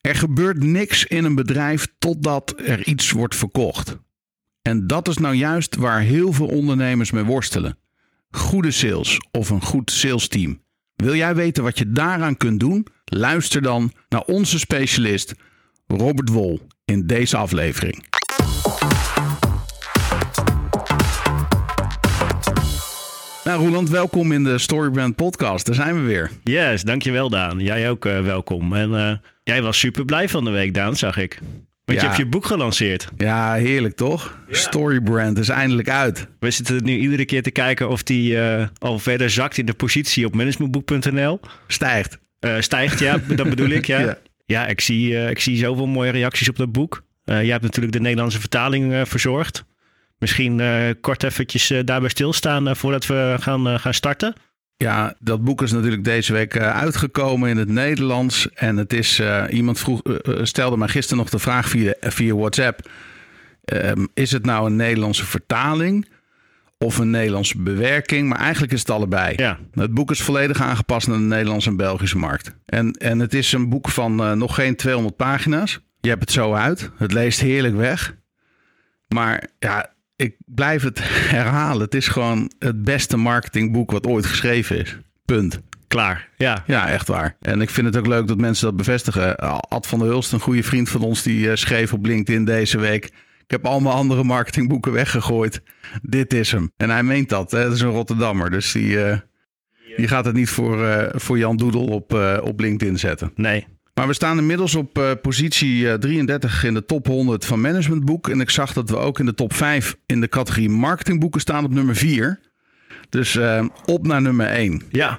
Er gebeurt niks in een bedrijf totdat er iets wordt verkocht. En dat is nou juist waar heel veel ondernemers mee worstelen. Goede sales of een goed salesteam. Wil jij weten wat je daaraan kunt doen? Luister dan naar onze specialist Robert Wol in deze aflevering. Nou, Roland, welkom in de Storybrand podcast. Daar zijn we weer. Yes, dankjewel Daan. Jij ook uh, welkom. En uh, jij was super blij van de week, Daan, zag ik. Want ja. je hebt je boek gelanceerd. Ja, heerlijk toch? Ja. Storybrand is eindelijk uit. We zitten nu iedere keer te kijken of die uh, al verder zakt in de positie op managementboek.nl. Stijgt. stijgt, ja, dat bedoel ik, ja. ja. Ja, ik zie, ik zie zoveel mooie reacties op dat boek. jij hebt natuurlijk de Nederlandse vertaling verzorgd. Misschien uh, kort eventjes uh, daarbij stilstaan uh, voordat we gaan, gaan starten. Ja, dat boek is natuurlijk deze week uitgekomen in het Nederlands. En het is, iemand vroeg, stelde mij gisteren nog de vraag via, via WhatsApp. Ehm, is het nou een Nederlandse vertaling of een Nederlandse bewerking? Maar eigenlijk is het allebei. Ja. Het boek is volledig aangepast naar de Nederlandse en Belgische markt. En, en het is een boek van nog geen 200 pagina's. Je hebt het zo uit. Het leest heerlijk weg. Maar ja, ik blijf het herhalen. Het is gewoon het beste marketingboek wat ooit geschreven is. Punt. Klaar, ja. Ja, echt waar. En ik vind het ook leuk dat mensen dat bevestigen. Ad van der Hulst, een goede vriend van ons, die uh, schreef op LinkedIn deze week... Ik heb allemaal andere marketingboeken weggegooid. Dit is hem. En hij meent dat. Hè? Dat is een Rotterdammer. Dus die, uh, die gaat het niet voor, uh, voor Jan Doedel op, op LinkedIn zetten. Nee, maar we staan inmiddels op uh, positie uh, 33 in de top 100 van Managementboek. En ik zag dat we ook in de top 5 in de categorie marketingboeken staan op nummer 4. Dus uh, op naar nummer 1. Ja.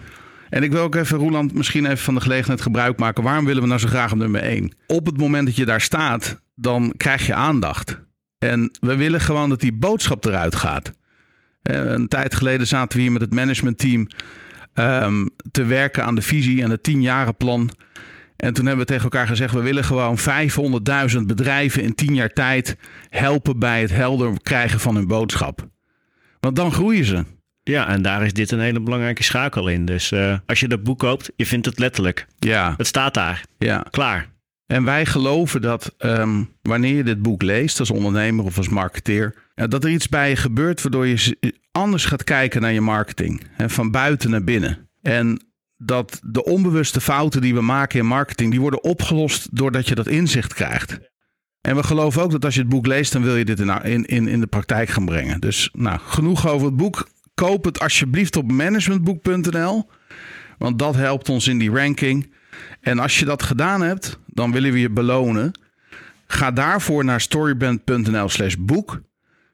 En ik wil ook even, Roeland, misschien even van de gelegenheid gebruik maken. Waarom willen we nou zo graag op nummer 1? Op het moment dat je daar staat, dan krijg je aandacht. En we willen gewoon dat die boodschap eruit gaat. een tijd geleden zaten we hier met het managementteam um, te werken aan de visie en het 10-jarenplan. En toen hebben we tegen elkaar gezegd: we willen gewoon 500.000 bedrijven in 10 jaar tijd helpen bij het helder krijgen van hun boodschap. Want dan groeien ze. Ja, en daar is dit een hele belangrijke schakel in. Dus uh, als je dat boek koopt, je vindt het letterlijk. Ja. Het staat daar. Ja. Klaar. En wij geloven dat um, wanneer je dit boek leest als ondernemer of als marketeer, dat er iets bij je gebeurt waardoor je anders gaat kijken naar je marketing. Hè, van buiten naar binnen. En dat de onbewuste fouten die we maken in marketing, die worden opgelost doordat je dat inzicht krijgt. En we geloven ook dat als je het boek leest, dan wil je dit in, in, in de praktijk gaan brengen. Dus nou, genoeg over het boek. Koop het alsjeblieft op managementboek.nl, want dat helpt ons in die ranking. En als je dat gedaan hebt, dan willen we je belonen. Ga daarvoor naar storybrand.nl slash boek.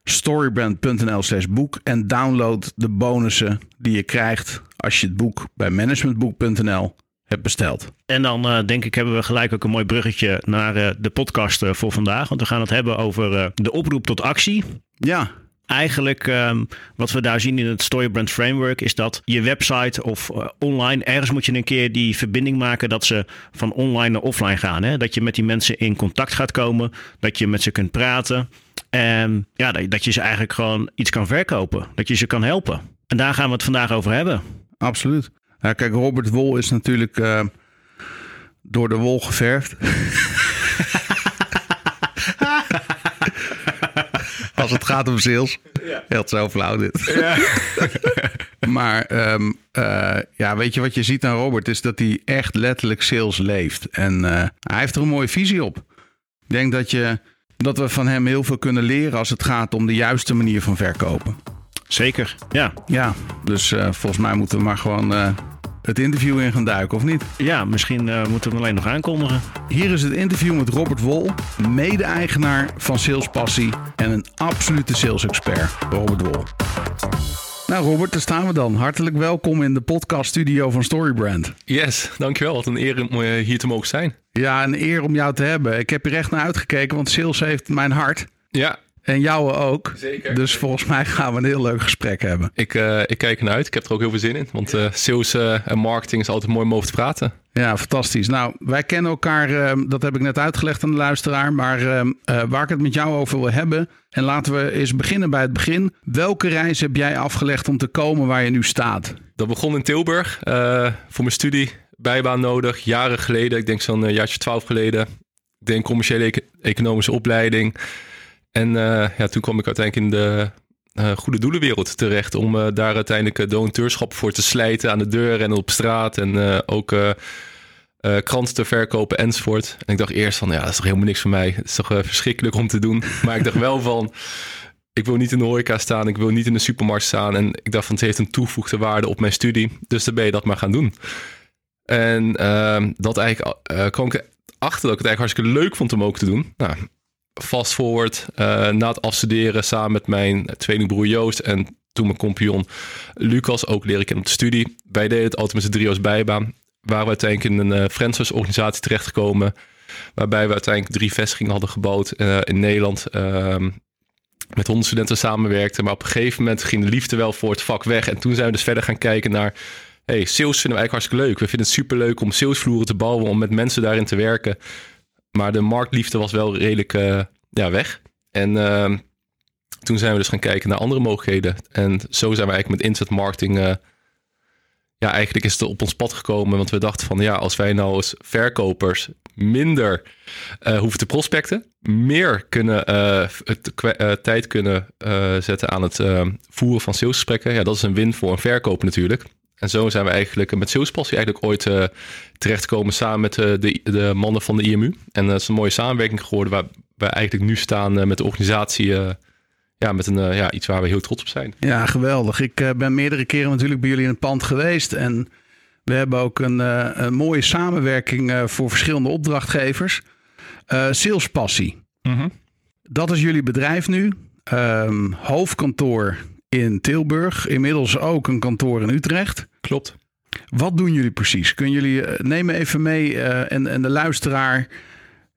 Storybrand.nl slash boek. En download de bonussen die je krijgt als je het boek bij managementboek.nl hebt besteld. En dan uh, denk ik hebben we gelijk ook een mooi bruggetje naar uh, de podcast uh, voor vandaag. Want we gaan het hebben over de oproep tot actie. Ja. Eigenlijk um, wat we daar zien in het Storybrand Framework is dat je website of online, ergens moet je een keer die verbinding maken dat ze van online naar offline gaan. Hè? Dat je met die mensen in contact gaat komen, dat je met ze kunt praten. En ja, dat, je ze eigenlijk gewoon iets kan verkopen, dat je ze kan helpen. En daar gaan we het vandaag over hebben. Absoluut. Ja, kijk, Robert Wol is natuurlijk uh, door de wol geverfd. Als het gaat om sales. Ja. Heel zo flauw dit. Ja. maar um, uh, ja, weet je wat je ziet aan Robert? Is dat hij echt letterlijk sales leeft. En uh, hij heeft er een mooie visie op. Ik denk dat, je, dat we van hem heel veel kunnen leren als het gaat om de juiste manier van verkopen. Zeker, ja. Ja, dus uh, volgens mij moeten we maar gewoon uh, het interview in gaan duiken, of niet? Ja, misschien uh, moeten we hem alleen nog aankondigen. Hier is het interview met Robert Wol, mede-eigenaar van Salespassie en een absolute sales-expert, Robert Wol. Nou Robert, daar staan we dan. Hartelijk welkom in de podcaststudio van Storybrand. Yes, dankjewel. Wat een eer om hier te mogen zijn. Ja, een eer om jou te hebben. Ik heb er echt naar uitgekeken, want sales heeft mijn hart. Ja, en jou ook. Zeker. Dus volgens mij gaan we een heel leuk gesprek hebben. Ik, uh, ik kijk ernaar uit. Ik heb er ook heel veel zin in. Want uh, sales uh, en marketing is altijd mooi om over te praten. Ja, fantastisch. Nou, wij kennen elkaar, dat heb ik net uitgelegd aan de luisteraar. Maar waar ik het met jou over wil hebben. En laten we eens beginnen bij het begin. Welke reis heb jij afgelegd om te komen waar je nu staat? Dat begon in Tilburg voor mijn studie bijbaan nodig, jaren geleden. Ik denk zo'n uh, jaartje twaalf geleden. Ik denk commerciële economische opleiding. En ja, toen kwam ik uiteindelijk in de uh, goede doelenwereld terecht. Om daar uiteindelijk donateurschap voor te slijten aan de deur en op straat. En ook kranten te verkopen enzovoort. En ik dacht eerst van, ja, dat is toch helemaal niks voor mij. Het is toch verschrikkelijk om te doen. Maar ik dacht wel van ik wil niet in de horeca staan, ik wil niet in de supermarkt staan. En ik dacht van het heeft een toevoegde waarde op mijn studie. Dus dan ben je dat maar gaan doen. En uh, dat eigenlijk kwam ik achter dat ik het eigenlijk hartstikke leuk vond om ook te doen. Nou, fast forward, uh, na het afstuderen samen met mijn tweelingbroer Joost en toen mijn compagnon Lucas ook leren kennen op de studie. Wij deden het altijd met z'n drieëns bijbaan. Waren we uiteindelijk in een uh, franchise organisatie terechtgekomen. Waarbij we uiteindelijk drie vestigingen hadden gebouwd in Nederland. Ehm, met honderd studenten samenwerkten. Maar op een gegeven moment ging de liefde wel voor het vak weg. En toen zijn we dus verder gaan kijken naar... hey, sales vinden we eigenlijk hartstikke leuk. We vinden het superleuk om salesvloeren te bouwen, om met mensen daarin te werken. Maar de marktliefde was wel redelijk uh, ja, weg. En uh, toen zijn we dus gaan kijken naar andere mogelijkheden. En zo zijn we eigenlijk met internet marketing... Uh, ja, eigenlijk is het op ons pad gekomen. Want we dachten van ja, als wij nou als verkopers minder uh, hoeven te prospecten, meer kunnen, tijd kunnen zetten aan het voeren van salesgesprekken. Ja, dat is een win voor een verkoper natuurlijk. En zo zijn we eigenlijk met Salespassie eigenlijk ooit terechtgekomen samen met de, de mannen van de IMU. En dat is een mooie samenwerking geworden waar wij eigenlijk nu staan met de organisatie ja, met een, ja, iets waar we heel trots op zijn. Ja, geweldig. Ik ben meerdere keren natuurlijk bij jullie in het pand geweest. En we hebben ook een, uh, een mooie samenwerking uh, voor verschillende opdrachtgevers. Uh, salespassie. Mm Dat is jullie bedrijf nu. Um, hoofdkantoor in Tilburg. Inmiddels ook een kantoor in Utrecht. Klopt. Wat doen jullie precies? Kun jullie nemen even mee en, en de luisteraar.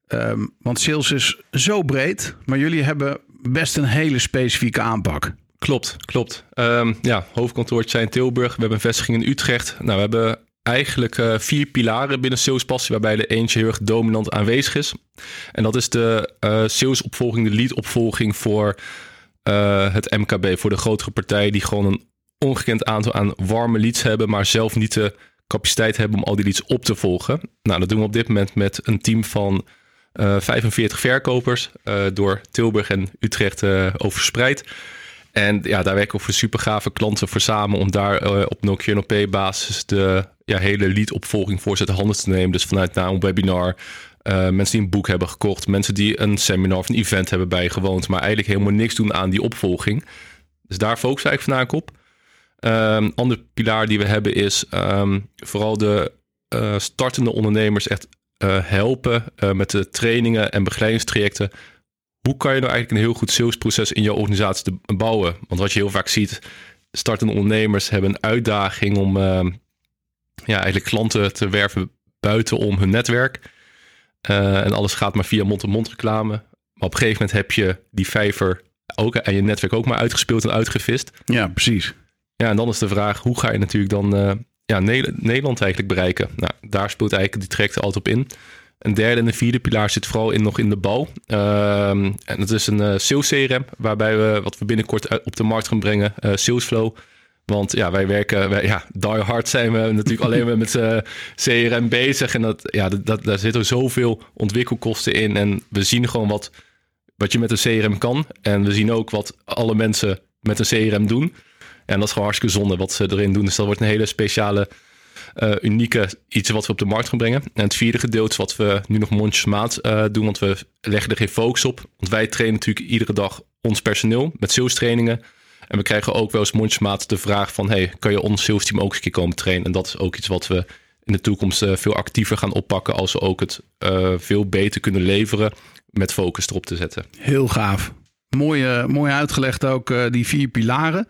Um, want sales is zo breed, maar jullie hebben best een hele specifieke aanpak. Klopt, klopt. Um, ja, hoofdkantoortje zijn in Tilburg. We hebben een vestiging in Utrecht. Nou, we hebben eigenlijk uh, vier pilaren binnen salespassie, waarbij er eentje heel erg dominant aanwezig is. En dat is de uh, salesopvolging, de leadopvolging voor uh, het MKB, voor de grotere partijen die gewoon een ongekend aantal aan warme leads hebben, maar zelf niet de capaciteit hebben om al die leads op te volgen. Nou, dat doen we op dit moment met een team van 45 verkopers door Tilburg en Utrecht overspreid. En ja, daar werken we voor super gave klanten voor samen om daar op no op basis de ja, hele lead-opvolging voor ze te handen te nemen. Dus vanuit na een webinar, uh, mensen die een boek hebben gekocht, mensen die een seminar of een event hebben bijgewoond, maar eigenlijk helemaal niks doen aan die opvolging. Dus daar we eigenlijk vandaag op. Um, andere pilaar die we hebben is um, vooral de uh, startende ondernemers echt helpen met de trainingen en begeleidingstrajecten hoe kan je nou eigenlijk een heel goed salesproces in jouw organisatie bouwen? Want wat je heel vaak ziet, startende ondernemers hebben een uitdaging om uh, ja, eigenlijk klanten te werven buiten om hun netwerk. Uh, en alles gaat maar via mond-to-mond reclame. Maar op een gegeven moment heb je die vijver ook en je netwerk ook maar uitgespeeld en uitgevist. Ja, precies. Ja, en dan is de vraag, hoe ga je natuurlijk dan uh, ja, Nederland eigenlijk bereiken? Nou, daar speelt eigenlijk die traject altijd op in. Een derde en een vierde pilaar zit vooral in, nog in de bouw. Ehm, en dat is een uh, sales CRM, waarbij we wat we binnenkort op de markt gaan brengen, Salesflow. Want ja, wij werken, wij, ja, die hard zijn we natuurlijk alleen maar met uh, CRM bezig. En dat, ja, dat, daar zitten zoveel ontwikkelkosten in. En we zien gewoon wat, wat je met een CRM kan. En we zien ook wat alle mensen met een CRM doen. En dat is gewoon hartstikke zonde wat ze erin doen. Dus dat wordt een hele speciale uh, unieke iets wat we op de markt gaan brengen. En het vierde gedeelte is wat we nu nog mondjesmaat uh, doen, want we leggen er geen focus op. Want wij trainen natuurlijk iedere dag ons personeel met sales trainingen. En we krijgen ook wel eens mondjesmaat de vraag van... hey, kan je ons sales team ook eens een keer komen trainen? En dat is ook iets wat we in de toekomst uh, veel actiever gaan oppakken... als we ook het uh, veel beter kunnen leveren met focus erop te zetten. Heel gaaf. Mooi, mooi uitgelegd ook uh, die vier pilaren.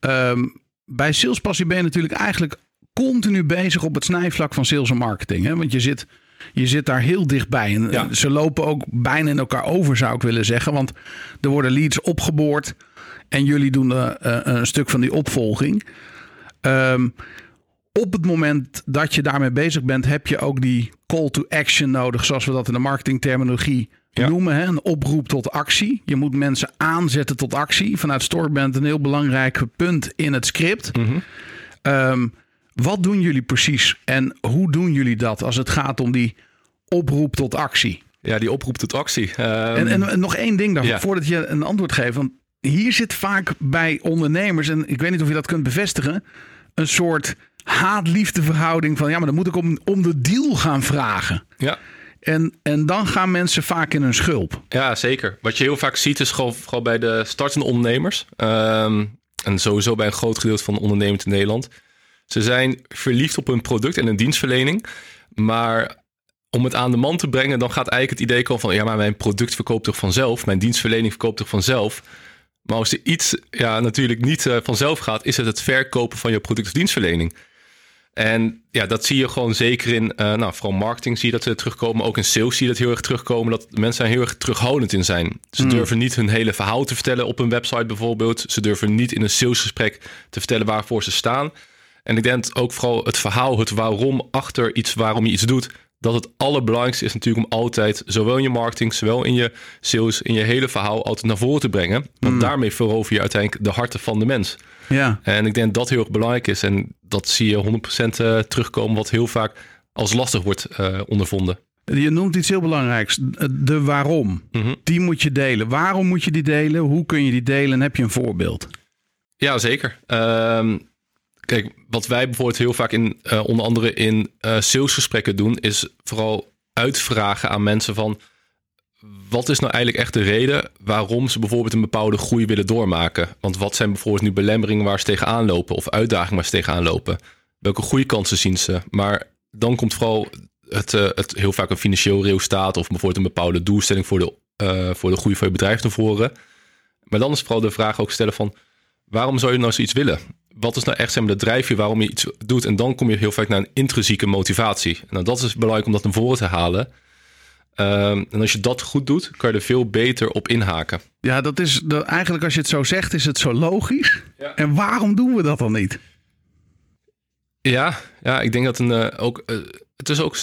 Um, bij Salespassie ben je natuurlijk eigenlijk continu bezig op het snijvlak van sales en marketing. Hè? Want je zit, je zit daar heel dichtbij. En ja. ze lopen ook bijna in elkaar over, zou ik willen zeggen. Want er worden leads opgeboord. En jullie doen uh, een stuk van die opvolging. Um, op het moment dat je daarmee bezig bent, heb je ook die call to action nodig, zoals we dat in de marketingterminologie ja. noemen. Hè? Een oproep tot actie. Je moet mensen aanzetten tot actie. Vanuit Storybrand een heel belangrijk punt in het script. Mm -hmm. um, Wat doen jullie precies en hoe doen jullie dat als het gaat om die oproep tot actie? Ja, die oproep tot actie. En, en, en nog één ding daarvoor, ja. voordat je een antwoord geeft. Want hier zit vaak bij ondernemers, en ik weet niet of je dat kunt bevestigen, een soort haat-liefde verhouding van ja, maar dan moet ik om, om de deal gaan vragen. Ja. En, en dan gaan mensen vaak in hun schulp. Ja, zeker. Wat je heel vaak ziet is gewoon, vooral bij de startende ondernemers. ehm, en sowieso bij een groot gedeelte van de ondernemers in Nederland. Ze zijn verliefd op hun product en een dienstverlening. Maar om het aan de man te brengen, dan gaat eigenlijk het idee komen van... ja, maar mijn product verkoopt toch vanzelf? Mijn dienstverlening verkoopt toch vanzelf? Maar als er iets ja, natuurlijk niet eh, vanzelf gaat... is het het verkopen van je product of dienstverlening. En ja, dat zie je gewoon zeker in, eh, nou, vooral marketing zie je dat er terugkomen. Ook in sales zie je dat heel erg terugkomen. Dat mensen daar heel erg terughoudend in zijn. Ze durven niet hun hele verhaal te vertellen op een website bijvoorbeeld. Ze durven niet in een salesgesprek te vertellen waarvoor ze staan. En ik denk ook vooral het verhaal, het waarom achter iets, waarom je iets doet. Dat het allerbelangrijkste is natuurlijk om altijd, zowel in je marketing, zowel in je sales, in je hele verhaal, altijd naar voren te brengen. Want daarmee verover je uiteindelijk de harten van de mens. Ja, En ik denk dat heel erg belangrijk is. En dat zie je 100% eh, terugkomen, wat heel vaak als lastig wordt eh, ondervonden. je noemt iets heel belangrijks. De waarom. Mhm. Die moet je delen. Waarom moet je die delen? Hoe kun je die delen? En heb je een voorbeeld? Ja, zeker. Ehm, kijk, wat wij bijvoorbeeld heel vaak in, eh, onder andere in eh, salesgesprekken doen, is vooral uitvragen aan mensen van wat is nou eigenlijk echt de reden waarom ze bijvoorbeeld een bepaalde groei willen doormaken? Want wat zijn bijvoorbeeld nu belemmeringen waar ze tegenaan lopen of uitdagingen waar ze tegenaan lopen? Welke groeikansen zien ze? Maar dan komt vooral het, eh, het heel vaak een financieel resultaat of bijvoorbeeld een bepaalde doelstelling voor de, voor de groei van je bedrijf naar voren. Maar dan is vooral de vraag ook stellen van waarom zou je nou zoiets willen? Wat is nou echt zeg maar, de drijfveer waarom je iets doet? En dan kom je heel vaak naar een intrinsieke motivatie. Nou, dat is belangrijk om dat naar voren te halen. Ehm, en als je dat goed doet, kan je er veel beter op inhaken. Ja, dat is dat, eigenlijk als je het zo zegt, is het zo logisch. Ja. En waarom doen we dat dan niet? Ja, ja ik denk dat een, eh, ook, eh, het is ook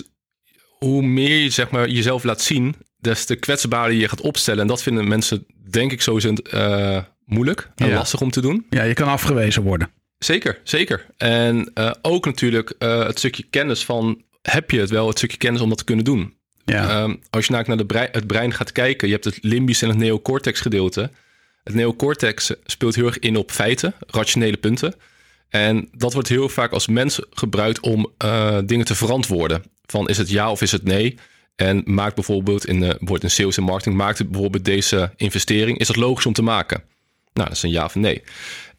hoe meer je zeg maar, jezelf laat zien, des te kwetsbaarder je gaat opstellen. En dat vinden mensen, denk ik, sowieso eh, moeilijk en Ja. lastig om te doen. Ja, je kan afgewezen worden. Zeker, zeker. En eh, ook natuurlijk eh, het stukje kennis van, heb je het wel, het stukje kennis om dat te kunnen doen? Ja. Ehm, als je namelijk naar de brein, het brein gaat kijken, je hebt het limbisch en het neocortex gedeelte. Het neocortex speelt heel erg in op feiten, rationele punten. En dat wordt heel vaak als mens gebruikt om eh, dingen te verantwoorden. Van is het ja of is het nee? En maakt bijvoorbeeld in, de wordt in sales en marketing, maakt het bijvoorbeeld deze investering, is dat logisch om te maken? Nou, dat is een ja of een nee.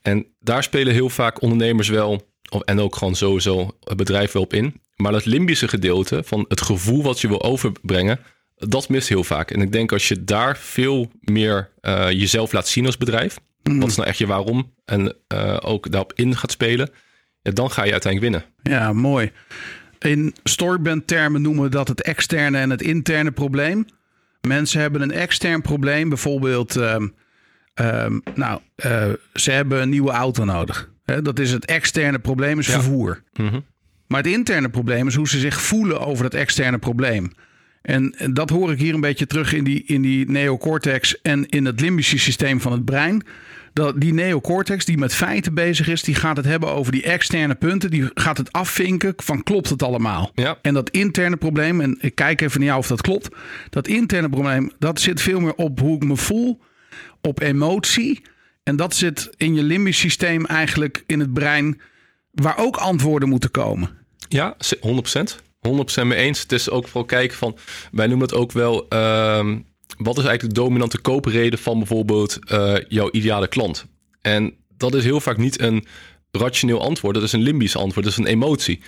En daar spelen heel vaak ondernemers wel, en ook gewoon sowieso bedrijven wel op in. Maar dat limbische gedeelte van het gevoel wat je wil overbrengen, dat mist heel vaak. En ik denk als je daar veel meer eh, jezelf laat zien als bedrijf, wat is nou echt je waarom, en eh, ook daarop in gaat spelen, ja, dan ga je uiteindelijk winnen. Ja, mooi. In storyband termen noemen we dat het externe en het interne probleem. Mensen hebben een extern probleem, bijvoorbeeld, ehm, ehm, nou, eh, ze hebben een nieuwe auto nodig. Dat is het externe probleem, is Ja. vervoer. Mhm. Maar het interne probleem is hoe ze zich voelen over dat externe probleem. En, en dat hoor ik hier een beetje terug in die, in die neocortex en in het limbische systeem van het brein. Dat die neocortex die met feiten bezig is, die gaat het hebben over die externe punten. Die gaat het afvinken van klopt het allemaal. Ja. En dat interne probleem, en ik kijk even naar jou of dat klopt. Dat interne probleem, dat zit veel meer op hoe ik me voel, op emotie. En dat zit in je limbisch systeem eigenlijk in het brein, waar ook antwoorden moeten komen. Ja, ze- 100%. 100% mee eens. Het is ook vooral kijken van, wij noemen het ook wel, ehm, wat is eigenlijk de dominante koopreden van bijvoorbeeld eh, jouw ideale klant? En dat is heel vaak niet een rationeel antwoord, dat is een limbisch antwoord, dat is een emotie.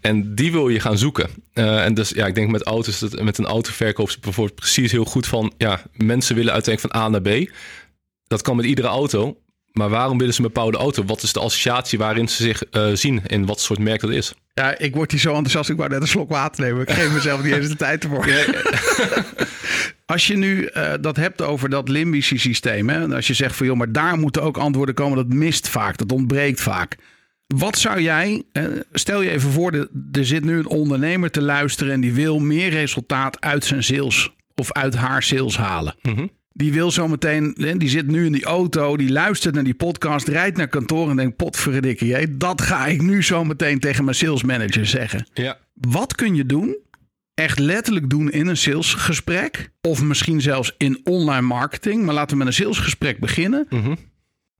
En die wil je gaan zoeken. Eh, en dus ja, ik denk met auto's, dat, met een autoverkoop bijvoorbeeld precies heel goed van, ja, mensen willen uiteindelijk van A naar B. Dat kan met iedere auto. Maar waarom willen ze een bepaalde auto? Wat is de associatie waarin ze zich eh, zien en wat soort merk dat is? Ja, ik word hier zo enthousiast. Ik wou net een slok water nemen. Ik geef mezelf niet eens de tijd ervoor. Als je nu eh, dat hebt over dat limbische systeem. Hè, en als je zegt van joh, maar daar moeten ook antwoorden komen. Dat mist vaak, dat ontbreekt vaak. Wat zou jij, eh, stel je even voor, de, er zit nu een ondernemer te luisteren en die wil meer resultaat uit zijn sales of uit haar sales halen. Mhm. Die wil zo meteen, die zit nu in die auto, die luistert naar die podcast, rijdt naar kantoor en denkt: potverdikke, dat ga ik nu zo meteen tegen mijn sales manager zeggen. Ja. Wat kun je doen? Echt letterlijk doen in een salesgesprek. Of misschien zelfs in online marketing. Maar laten we met een salesgesprek beginnen. Mhm.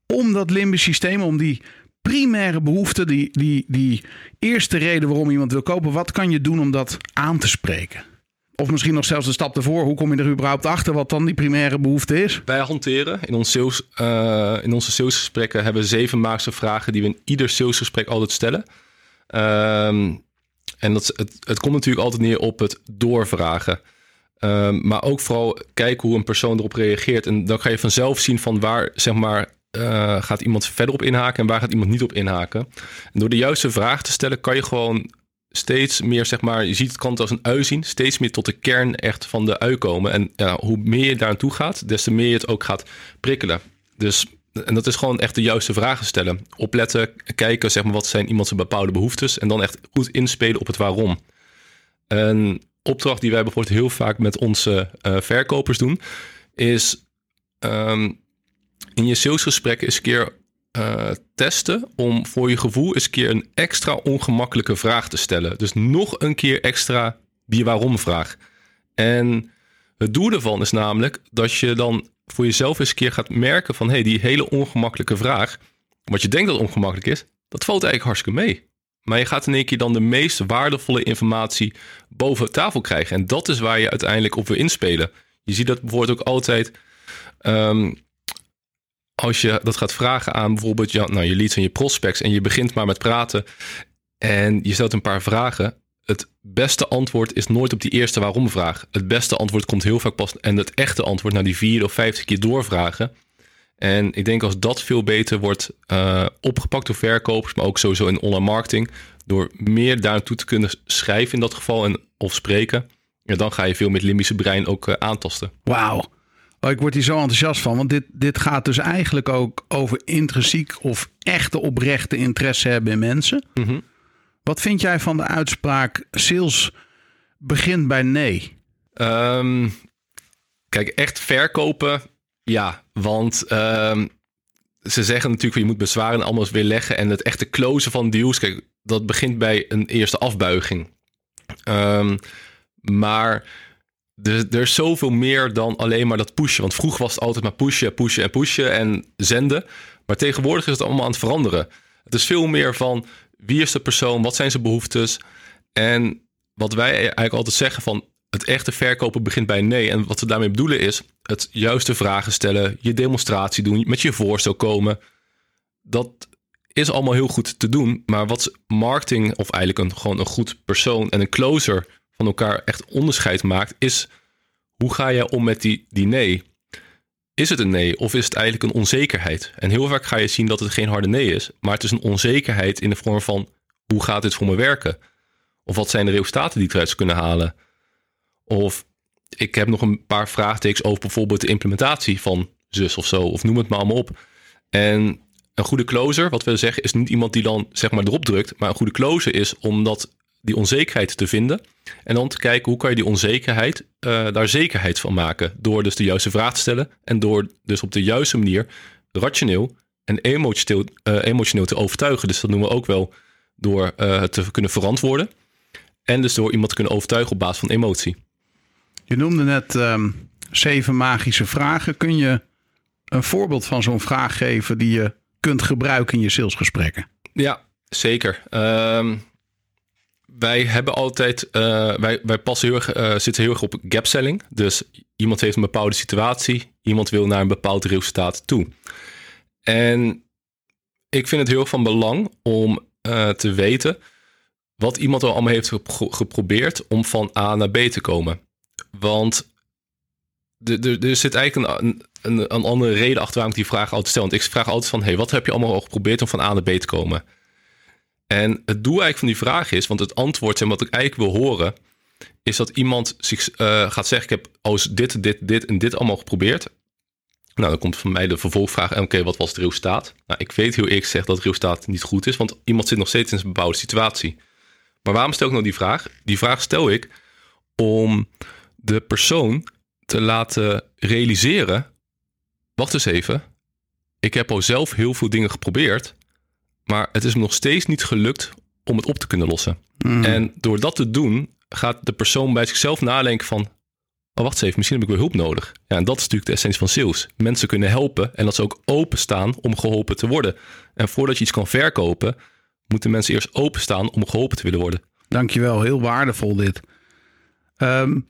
Om dat limbisch systeem, om die primaire behoefte, die, die, die eerste reden waarom iemand wil kopen. Wat kan je doen om dat aan te spreken? Of misschien nog zelfs een stap ervoor. Hoe kom je er überhaupt achter wat dan die primaire behoefte is? Wij hanteren in, ons uh, in onze salesgesprekken hebben we zeven maakse vragen die we in ieder salesgesprek altijd stellen. Ehm, en dat, het, het komt natuurlijk altijd neer op het doorvragen. Um, maar ook vooral kijken hoe een persoon erop reageert. En dan ga je vanzelf zien van waar zeg maar, uh, gaat iemand verder op inhaken en waar gaat iemand niet op inhaken. En door de juiste vraag te stellen kan je gewoon steeds meer, zeg maar, je ziet het kant als een ui zien, steeds meer tot de kern echt van de ui komen. En ja, hoe meer je daar naartoe gaat, des te meer je het ook gaat prikkelen. Dus, en dat is gewoon echt de juiste vragen stellen. Opletten, kijken, zeg maar, wat zijn iemand zijn bepaalde behoeftes en dan echt goed inspelen op het waarom. Een opdracht die wij bijvoorbeeld heel vaak met onze uh, verkopers doen, is um, in je salesgesprek eens een keer uh, testen om voor je gevoel eens een keer een extra ongemakkelijke vraag te stellen. Dus nog een keer extra die waarom vraag. En het doel ervan is namelijk dat je dan voor jezelf eens een keer gaat merken van hey, die hele ongemakkelijke vraag, wat je denkt dat ongemakkelijk is, dat valt eigenlijk hartstikke mee. Maar je gaat in één keer dan de meest waardevolle informatie boven tafel krijgen. En dat is waar je uiteindelijk op wil inspelen. Je ziet dat bijvoorbeeld ook altijd. Um, als je dat gaat vragen aan bijvoorbeeld je, nou, je leads en je prospects en je begint maar met praten en je stelt een paar vragen. Het beste antwoord is nooit op die eerste waarom vraag. Het beste antwoord komt heel vaak pas en het echte antwoord naar die vier of vijftig keer doorvragen. En ik denk als dat veel beter wordt uh, opgepakt door verkopers, maar ook sowieso in online marketing, door meer daartoe te kunnen schrijven in dat geval en of spreken, dan ga je veel met limbische brein ook uh, aantasten. Wauw. Oh, ik word hier zo enthousiast van, want dit, dit gaat dus eigenlijk ook over intrinsiek of echte oprechte interesse hebben in mensen. Mm -hmm. Wat vind jij van de uitspraak sales begint bij nee? Um, kijk, echt verkopen, ja. Want um, ze zeggen natuurlijk, je moet bezwaren allemaal weer leggen. En het echte closen van deals, kijk, dat begint bij een eerste afbuiging. Um, maar er, is zoveel meer dan alleen maar dat pushen. Want vroeger was het altijd maar pushen, pushen en pushen en zenden. Maar tegenwoordig is het allemaal aan het veranderen. Het is veel meer van wie is de persoon, wat zijn zijn behoeftes. En wat wij eigenlijk altijd zeggen van het echte verkopen begint bij nee. En wat we daarmee bedoelen is het juiste vragen stellen, je demonstratie doen, met je voorstel komen. Dat is allemaal heel goed te doen. Maar wat marketing of eigenlijk een, gewoon een goed persoon en een closer van elkaar echt onderscheid maakt, is hoe ga je om met die, die nee? Is het een nee of is het eigenlijk een onzekerheid? En heel vaak ga je zien dat het geen harde nee is, maar het is een onzekerheid in de vorm van hoe gaat dit voor me werken? Of wat zijn de resultaten die ik eruit kunnen halen? Of ik heb nog een paar vraagtekens over bijvoorbeeld de implementatie van zus of zo, of noem het maar allemaal op. En een goede closer, wat we zeggen, is niet iemand die dan zeg maar erop drukt, maar een goede closer is omdat die onzekerheid te vinden. En dan te kijken hoe kan je die onzekerheid uh, daar zekerheid van maken. Door dus de juiste vraag te stellen. En door dus op de juiste manier rationeel en emotioneel, uh, emotioneel te overtuigen. Dus dat noemen we ook wel door uh, het te kunnen verantwoorden. En dus door iemand te kunnen overtuigen op basis van emotie. Je noemde net um, zeven magische vragen. Kun je een voorbeeld van zo'n vraag geven die je kunt gebruiken in je salesgesprekken? Ja, zeker. Um, wij hebben altijd, uh, wij, wij passen heel erg, uh, zitten heel erg op gap selling. Dus iemand heeft een bepaalde situatie, iemand wil naar een bepaald resultaat toe. En ik vind het heel van belang om uh, te weten wat iemand al allemaal heeft geprobeerd om van A naar B te komen. Want er zit eigenlijk een, een, een, andere reden achter waarom ik die vraag altijd stel. Want ik vraag altijd van, hey, wat heb je allemaal al geprobeerd om van A naar B te komen? En het doel eigenlijk van die vraag is, want het antwoord en wat ik eigenlijk wil horen, is dat iemand zich uh, gaat zeggen: Ik heb als dit, dit, dit en dit allemaal geprobeerd. Nou, dan komt van mij de vervolgvraag: Oké, wat was het resultaat? Nou, ik weet heel eerlijk gezegd dat het resultaat niet goed is, want iemand zit nog steeds in een bepaalde situatie. Maar waarom stel ik nou die vraag? Die vraag stel ik om de persoon te laten realiseren. Wacht eens even. Ik heb al zelf heel veel dingen geprobeerd. Maar het is me nog steeds niet gelukt om het op te kunnen lossen. Mhm. En door dat te doen, gaat de persoon bij zichzelf nadenken van... Oh, wacht eens even, misschien heb ik wel hulp nodig. Ja, en dat is natuurlijk de essentie van sales. Mensen kunnen helpen en dat ze ook openstaan om geholpen te worden. En voordat je iets kan verkopen, moeten mensen eerst openstaan om geholpen te willen worden. Dankjewel, heel waardevol dit. Ehm,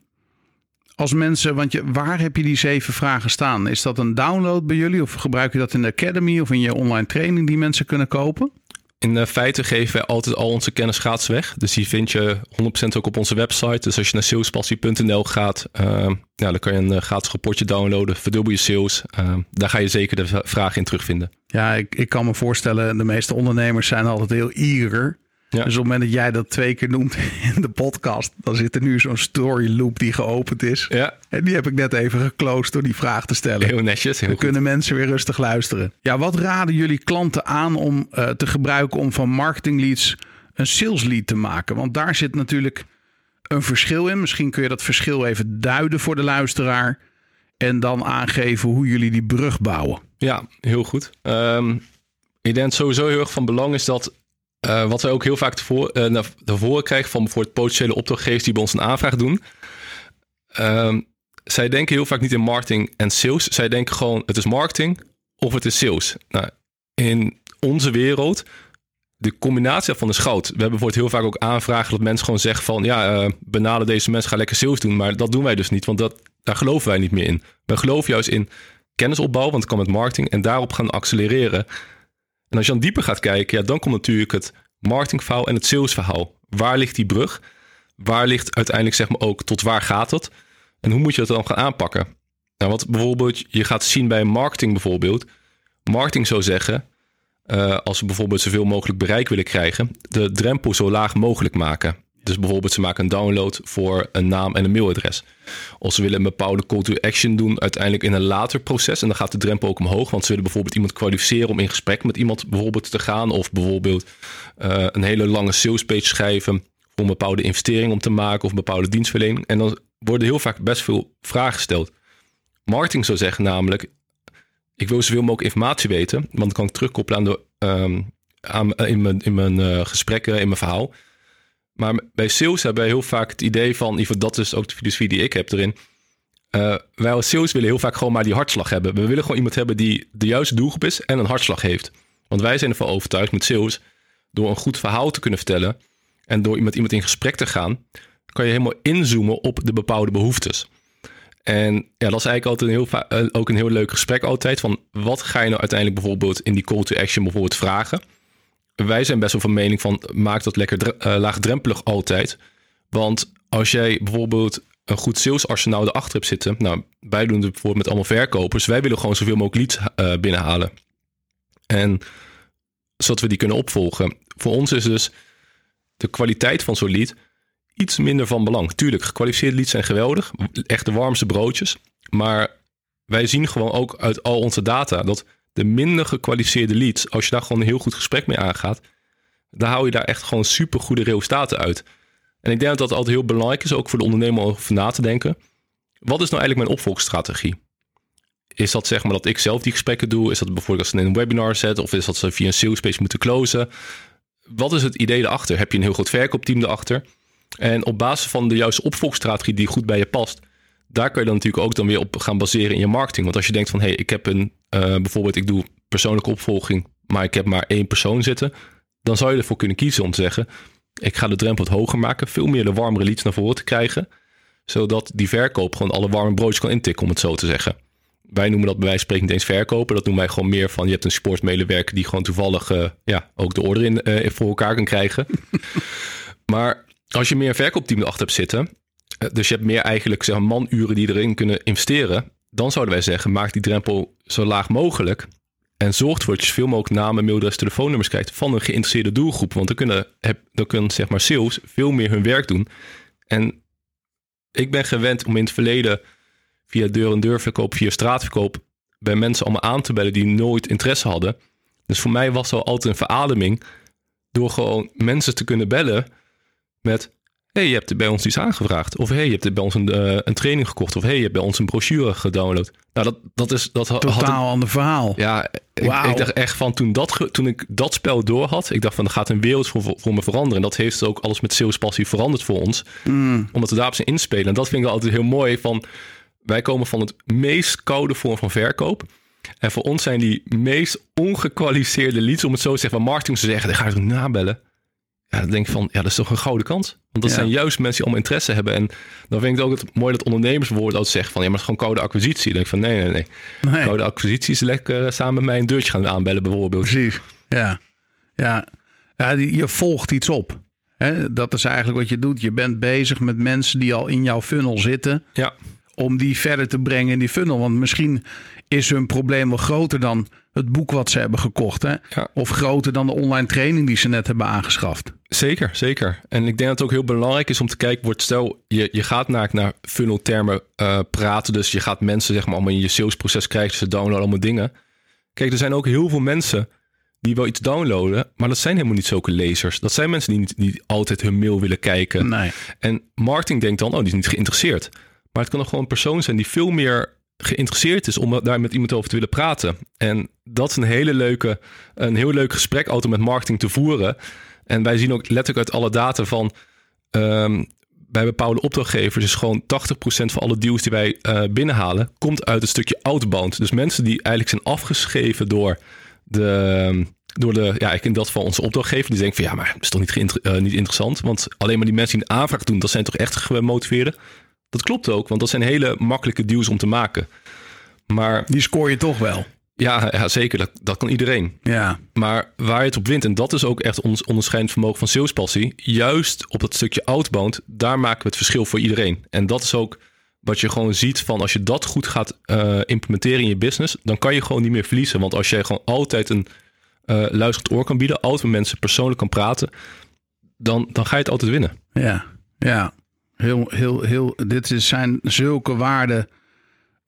als mensen, want je, waar heb je die zeven vragen staan? Is dat een download bij jullie of gebruik je dat in de Academy of in je online training die mensen kunnen kopen? In eh, feite geven wij altijd al onze kennis gratis weg. Dus die vind je 100% ook op onze website. Dus als je naar salespassie.nl gaat, uh, ja, dan kan je een eh, gratis rapportje downloaden. Verdubbel je sales. Uh, daar ga je zeker de v- vragen in terugvinden. Ja, ik, ik kan me voorstellen, de meeste ondernemers zijn altijd heel eager. Ja. Dus op het moment dat jij dat twee keer noemt in de podcast, dan zit er nu zo'n story loop die geopend is. Ja, En die heb ik net even geclosed door die vraag te stellen. heel netjes. Heel Dan goed. kunnen mensen weer rustig luisteren. Ja, wat raden jullie klanten aan om eh, te gebruiken om van marketing leads een sales lead te maken? Want daar zit natuurlijk een verschil in. Misschien kun je dat verschil even duiden voor de luisteraar. En dan aangeven hoe jullie die brug bouwen. Ja, heel goed. Ehm, ik denk sowieso heel erg van belang is dat... eh, wat wij ook heel vaak tevoor, eh, naar voren krijgen van bijvoorbeeld potentiële opdrachtgevers die bij ons een aanvraag doen. Ehm, zij denken heel vaak niet in marketing en sales. Zij denken gewoon het is marketing of het is sales. Nou, in onze wereld, de combinatie daarvan is goud. We hebben bijvoorbeeld heel vaak ook aanvragen dat mensen gewoon zeggen van... ja, benalen deze mensen, gaan lekker sales doen. Maar dat doen wij dus niet, want dat, daar geloven wij niet meer in. Wij geloven juist in kennisopbouw, want het kan met marketing... en daarop gaan accelereren. En als je dan dieper gaat kijken, ja, dan komt natuurlijk het marketingverhaal en het salesverhaal. Waar ligt die brug? Waar ligt uiteindelijk zeg maar ook tot waar gaat het? En hoe moet je dat dan gaan aanpakken? Nou, wat bijvoorbeeld je gaat zien bij marketing bijvoorbeeld. Marketing zou zeggen, eh, als ze bijvoorbeeld zoveel mogelijk bereik willen krijgen, de drempel zo laag mogelijk maken. Dus bijvoorbeeld ze maken een download voor een naam en een mailadres. Of ze willen een bepaalde call to action doen uiteindelijk in een later proces. En dan gaat de drempel ook omhoog. Want ze willen bijvoorbeeld iemand kwalificeren om in gesprek met iemand bijvoorbeeld te gaan. Of bijvoorbeeld eh, een hele lange sales page schrijven om een bepaalde investering om te maken of een bepaalde dienstverlening. En dan worden heel vaak best veel vragen gesteld. Marketing zou zeggen namelijk, ik wil zoveel mogelijk informatie weten, want dan kan ik terugkoppelen aan de, ehm, aan, in mijn, in mijn eh, gesprekken, in mijn verhaal. Maar bij sales hebben wij heel vaak het idee van, dat is ook de filosofie die ik heb erin. Eh, wij als sales willen heel vaak gewoon maar die hartslag hebben. We willen gewoon iemand hebben die de juiste doelgroep is en een hartslag heeft. Want wij zijn ervan overtuigd met sales, door een goed verhaal te kunnen vertellen en door met iemand in gesprek te gaan, kan je helemaal inzoomen op de bepaalde behoeftes. En ja, dat is eigenlijk altijd een heel eh, ook een heel leuk gesprek altijd. Van wat ga je nou uiteindelijk bijvoorbeeld in die call to action bijvoorbeeld vragen? Wij zijn best wel van mening van maak dat lekker eh, laagdrempelig altijd. Want als jij bijvoorbeeld een goed salesarsenaal erachter hebt zitten. Nou, wij doen het bijvoorbeeld met allemaal verkopers. Wij willen gewoon zoveel mogelijk leads eh, binnenhalen. En zodat we die kunnen opvolgen. Voor ons is dus de kwaliteit van zo'n lead iets minder van belang. Tuurlijk, gekwalificeerde leads zijn geweldig. Echt de warmste broodjes. Maar wij zien gewoon ook uit al onze data dat de minder gekwalificeerde leads, als je daar gewoon een heel goed gesprek mee aangaat, dan hou je daar echt gewoon super goede resultaten uit. En ik denk dat dat altijd heel belangrijk is, ook voor de ondernemer om over na te denken. Wat is nou eigenlijk mijn opvolgstrategie? Is dat zeg maar dat ik zelf die gesprekken doe? Is dat bijvoorbeeld als ze in een webinar zet? Of is dat ze via een salespage moeten closen? Wat is het idee erachter? Heb je een heel groot verkoopteam erachter? En op basis van de juiste opvolgstrategie die goed bij je past, daar kun je dan natuurlijk ook dan weer op gaan baseren in je marketing. Want als je denkt van hé, hey, ik heb een bijvoorbeeld, ik doe persoonlijke opvolging, maar ik heb maar één persoon zitten, dan zou je ervoor kunnen kiezen om te zeggen: ik ga de drempel wat hoger maken, veel meer de warmere leads naar voren te krijgen, zodat die verkoop gewoon alle warme broodjes kan intikken, om het zo te zeggen. Wij noemen dat bij wijze van spreken niet eens verkopen. Dat noemen wij gewoon meer van je hebt een sportmedewerker die gewoon toevallig uh, ja, ook de order in, uh, voor elkaar kan krijgen. maar als je meer verkoopteam erachter hebt zitten, dus je hebt meer eigenlijk zeg manuren die erin kunnen investeren, dan zouden wij zeggen, maak die drempel zo laag mogelijk. En zorg ervoor dat je zoveel mogelijk namen, mailadres, telefoonnummers krijgt van een geïnteresseerde doelgroep. Want dan kunnen, dan kunnen zeg maar, sales veel meer hun werk doen. En ik ben gewend om in het verleden via deur-en-deur verkoop, via straatverkoop, bij mensen allemaal aan te bellen die nooit interesse hadden. Dus voor mij was dat altijd een verademing door gewoon mensen te kunnen bellen met hey, je hebt bij ons iets aangevraagd. Of hey, je hebt bij ons een, uh, een training gekocht. Of hey, je hebt bij ons een brochure gedownload. Nou, dat, dat is... Dat Totaal had ander verhaal. Ja, ik, ik, dacht echt van toen, dat, toen ik dat spel door had... ik dacht van, er gaat een wereld voor, voor me veranderen. En dat heeft ook alles met sales passie veranderd voor ons. Mm. Omdat we daarop zijn inspelen. En dat vind ik altijd heel mooi van... wij komen van het meest koude vorm van verkoop... En voor ons zijn die meest ongekwalificeerde leads, om het zo te zeggen, van marketing te zeggen, dan ga je toch nabellen. Ja, dan denk ik van, ja, dat is toch een gouden kans. Want dat zijn juist mensen die allemaal interesse hebben. En dan vind ik het ook het mooi dat ondernemers bijvoorbeeld altijd zeggen van, ja, maar het is gewoon koude acquisitie. Dan denk ik van, nee, nee, nee. nee. Koude acquisitie is lekker eh, samen met mij een deurtje gaan aanbellen bijvoorbeeld. Precies, ja. Ja, ja je volgt iets op. Hè? Dat is eigenlijk wat je doet. Je bent bezig met mensen die al in jouw funnel zitten. Ja. Om die verder te brengen in die funnel. Want misschien is hun probleem wel groter dan het boek wat ze hebben gekocht. Hè? Ja. Of groter dan de online training die ze net hebben aangeschaft. Zeker, zeker. En ik denk dat het ook heel belangrijk is om te kijken, wordt stel je, je gaat naar, naar funneltermen uh, praten. Dus je gaat mensen zeg maar allemaal in je salesproces krijgen. Ze downloaden allemaal dingen. Kijk, er zijn ook heel veel mensen die wel iets downloaden, maar dat zijn helemaal niet zulke lezers. Dat zijn mensen die niet, niet altijd hun mail willen kijken. Nee. En marketing denkt dan, oh, die is niet geïnteresseerd. Maar het kan nog gewoon een persoon zijn die veel meer geïnteresseerd is om daar met iemand over te willen praten. En dat is een hele leuke, een heel leuk gesprek altijd met marketing te voeren. En wij zien ook letterlijk uit alle data van um, bij bepaalde opdrachtgevers is gewoon 80% van alle deals die wij uh, binnenhalen, komt uit een stukje outbound. Dus mensen die eigenlijk zijn afgeschreven door de, door de, ja, ik in dat geval onze opdrachtgever, die denken van ja, maar is toch niet, uh, niet interessant. Want alleen maar die mensen die een aanvraag doen, dat zijn toch echt gemotiveerde. Dat klopt ook, want dat zijn hele makkelijke deals om te maken. Maar die scoor je toch wel. Ja, ja zeker. Dat, dat kan iedereen. Ja. Maar waar je het op wint, en dat is ook echt ons onderscheidend vermogen van salespassie, juist op dat stukje outbound, daar maken we het verschil voor iedereen. En dat is ook wat je gewoon ziet van als je dat goed gaat uh, implementeren in je business, dan kan je gewoon niet meer verliezen. Want als jij gewoon altijd een uh, luisterend oor kan bieden, altijd met mensen persoonlijk kan praten, dan, dan ga je het altijd winnen. Ja, ja. Heel, heel, heel, dit is, zijn zulke waarde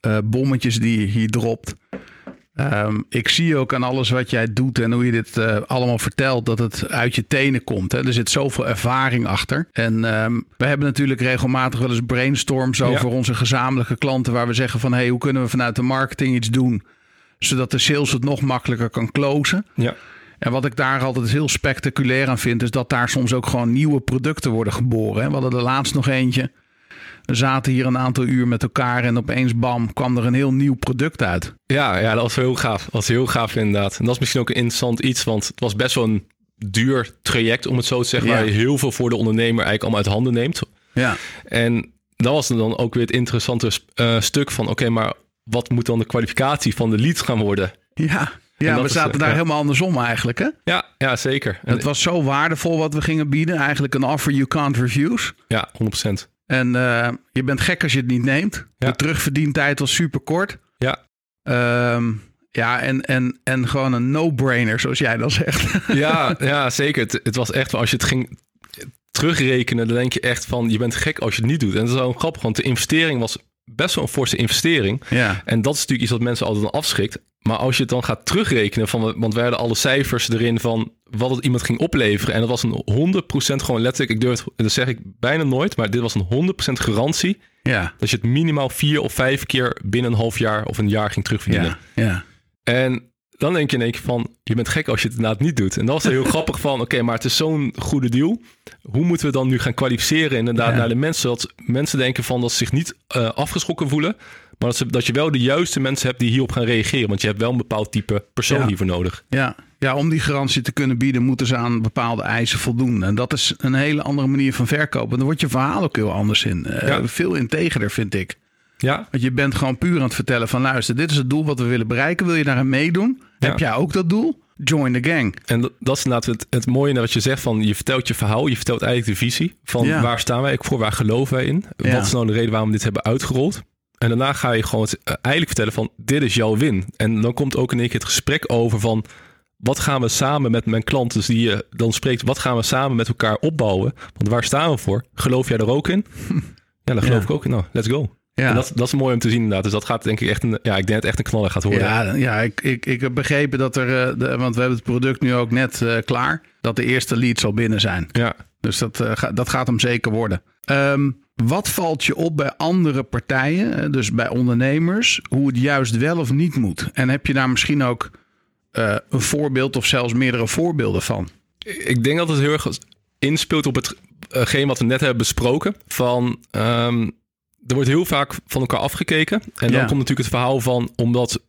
uh, bommetjes die je hier dropt. Um, ik zie ook aan alles wat jij doet en hoe je dit uh, allemaal vertelt, dat het uit je tenen komt. Hè? Er zit zoveel ervaring achter. En um, we hebben natuurlijk regelmatig wel eens brainstorms over ja. onze gezamenlijke klanten, waar we zeggen van hey, hoe kunnen we vanuit de marketing iets doen, zodat de sales het nog makkelijker kan closen. Ja. En wat ik daar altijd heel spectaculair aan vind, is dat daar soms ook gewoon nieuwe producten worden geboren. We hadden er laatst nog eentje. We zaten hier een aantal uur met elkaar en opeens bam, kwam er een heel nieuw product uit. Ja, ja dat was heel gaaf. Dat was heel gaaf inderdaad. En dat is misschien ook een interessant iets, want het was best wel een duur traject, om het zo te zeggen, ja. waar je heel veel voor de ondernemer eigenlijk allemaal uit handen neemt. Ja. En dat was dan ook weer het interessante uh, stuk van, oké, okay, maar wat moet dan de kwalificatie van de lead gaan worden? Ja. Ja, we zaten is, daar ja. helemaal andersom eigenlijk, hè? Ja, ja zeker. En het was zo waardevol wat we gingen bieden. Eigenlijk een offer you can't refuse. Ja, 100%. En uh, je bent gek als je het niet neemt. Ja. De terugverdientijd was super kort. Ja. Um, ja, en, en, en gewoon een no-brainer, zoals jij dan zegt. Ja, ja zeker. Het, het was echt, als je het ging terugrekenen, dan denk je echt van, je bent gek als je het niet doet. En dat is wel grappig, want de investering was best wel een forse investering. Ja. En dat is natuurlijk iets wat mensen altijd dan afschrikt. Maar als je het dan gaat terugrekenen, van, want we hadden alle cijfers erin van wat het iemand ging opleveren. En dat was een 100% gewoon letterlijk, ik durf het, dat zeg ik bijna nooit, maar dit was een 100% garantie. Ja. Dat je het minimaal vier of vijf keer binnen een half jaar of een jaar ging terugverdienen. Ja. ja. En dan denk je in één keer van, je bent gek als je het inderdaad niet doet. En dat was heel grappig van, oké, okay, maar het is zo'n goede deal. Hoe moeten we dan nu gaan kwalificeren inderdaad ja. naar de mensen? Dat mensen denken van dat ze zich niet uh, afgeschrokken voelen. Maar dat, ze, dat je wel de juiste mensen hebt die hierop gaan reageren. Want je hebt wel een bepaald type persoon ja. hiervoor nodig. Ja. ja, om die garantie te kunnen bieden moeten ze aan bepaalde eisen voldoen. En dat is een hele andere manier van verkopen. Dan wordt je verhaal ook heel anders in. Uh, Ja. Veel integerder vind ik. Ja, Want je bent gewoon puur aan het vertellen van luister, dit is het doel wat we willen bereiken. Wil je daarin meedoen? Ja. Heb jij ook dat doel? Join the gang. en dat, is inderdaad het, het mooie wat je zegt van je vertelt je verhaal, je vertelt eigenlijk de visie van Ja. waar staan wij voor, waar geloven wij in, wat is nou de reden waarom we dit hebben uitgerold. En daarna ga je gewoon het, eh, eigenlijk vertellen van dit is jouw win. En dan komt ook in één keer het gesprek over van wat gaan we samen met mijn klant, dus die je dan spreekt, wat gaan we samen met elkaar opbouwen? Want waar staan we voor? Geloof jij er ook in? Ja, daar geloof Ja. ik ook in. Nou, let's go. Ja. En dat, dat is mooi om te zien inderdaad. Dus dat gaat denk ik echt een, ja, ik denk dat het echt een knaller gaat worden. Ja, ja ik, ik, ik heb begrepen dat er, eh, de, want we hebben het product nu ook net eh, klaar, dat de eerste leads al binnen zijn. ja. Dus dat, uh, ga, dat gaat hem zeker worden. Um, wat valt je op bij andere partijen, dus bij ondernemers, hoe het juist wel of niet moet? En heb je daar misschien ook uh, een voorbeeld of zelfs meerdere voorbeelden van? Ik denk dat het heel erg inspeelt op hetgeen wat we net hebben besproken. Van, um, er wordt heel vaak van elkaar afgekeken. En dan komt natuurlijk het verhaal van, omdat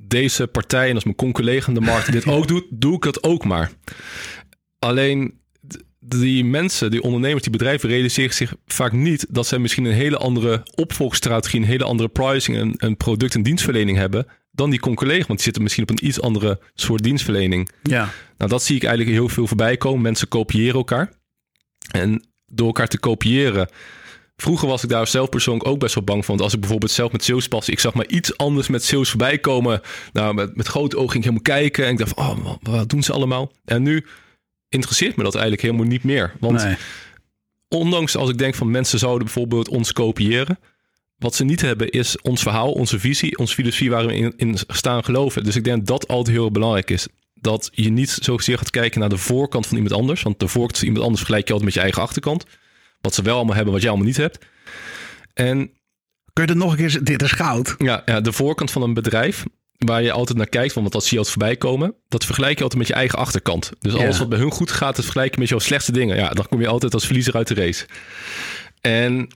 deze partij, en als mijn collega in de markt dit ook doet, doe ik dat ook maar. Alleen die mensen, die ondernemers, die bedrijven realiseren zich vaak niet dat zij misschien een hele andere opvolgstrategie, een hele andere pricing en een product- en dienstverlening hebben dan die collega, want die zitten misschien op een iets andere soort dienstverlening. Ja. Nou, dat zie ik eigenlijk heel veel voorbij komen. Mensen kopiëren elkaar. En door elkaar te kopiëren. Vroeger was ik daar zelf persoonlijk ook best wel bang van. Want als ik bijvoorbeeld zelf met sales pas, ik zag maar iets anders met sales voorbij komen. Nou, met, met grote ogen ging ik helemaal kijken. En ik dacht, oh, wat doen ze allemaal? En nu interesseert me dat eigenlijk helemaal niet meer. Want ondanks als ik denk van mensen zouden bijvoorbeeld ons kopiëren. Wat ze niet hebben is ons verhaal, onze visie, onze filosofie waar we in, in staan geloven. Dus ik denk dat dat altijd heel belangrijk is. Dat je niet zozeer gaat kijken naar de voorkant van iemand anders. Want de voorkant van iemand anders vergelijk je altijd met je eigen achterkant. Wat ze wel allemaal hebben, wat jij allemaal niet hebt. En Kun je er nog een keer... Dit is goud. Ja, ja, de voorkant van een bedrijf waar je altijd naar kijkt, want dat zie je altijd voorbij komen. Dat vergelijk je altijd met je eigen achterkant. Dus alles wat bij hun goed gaat, het vergelijken met jouw slechtste dingen. Ja, dan kom je altijd als verliezer uit de race. En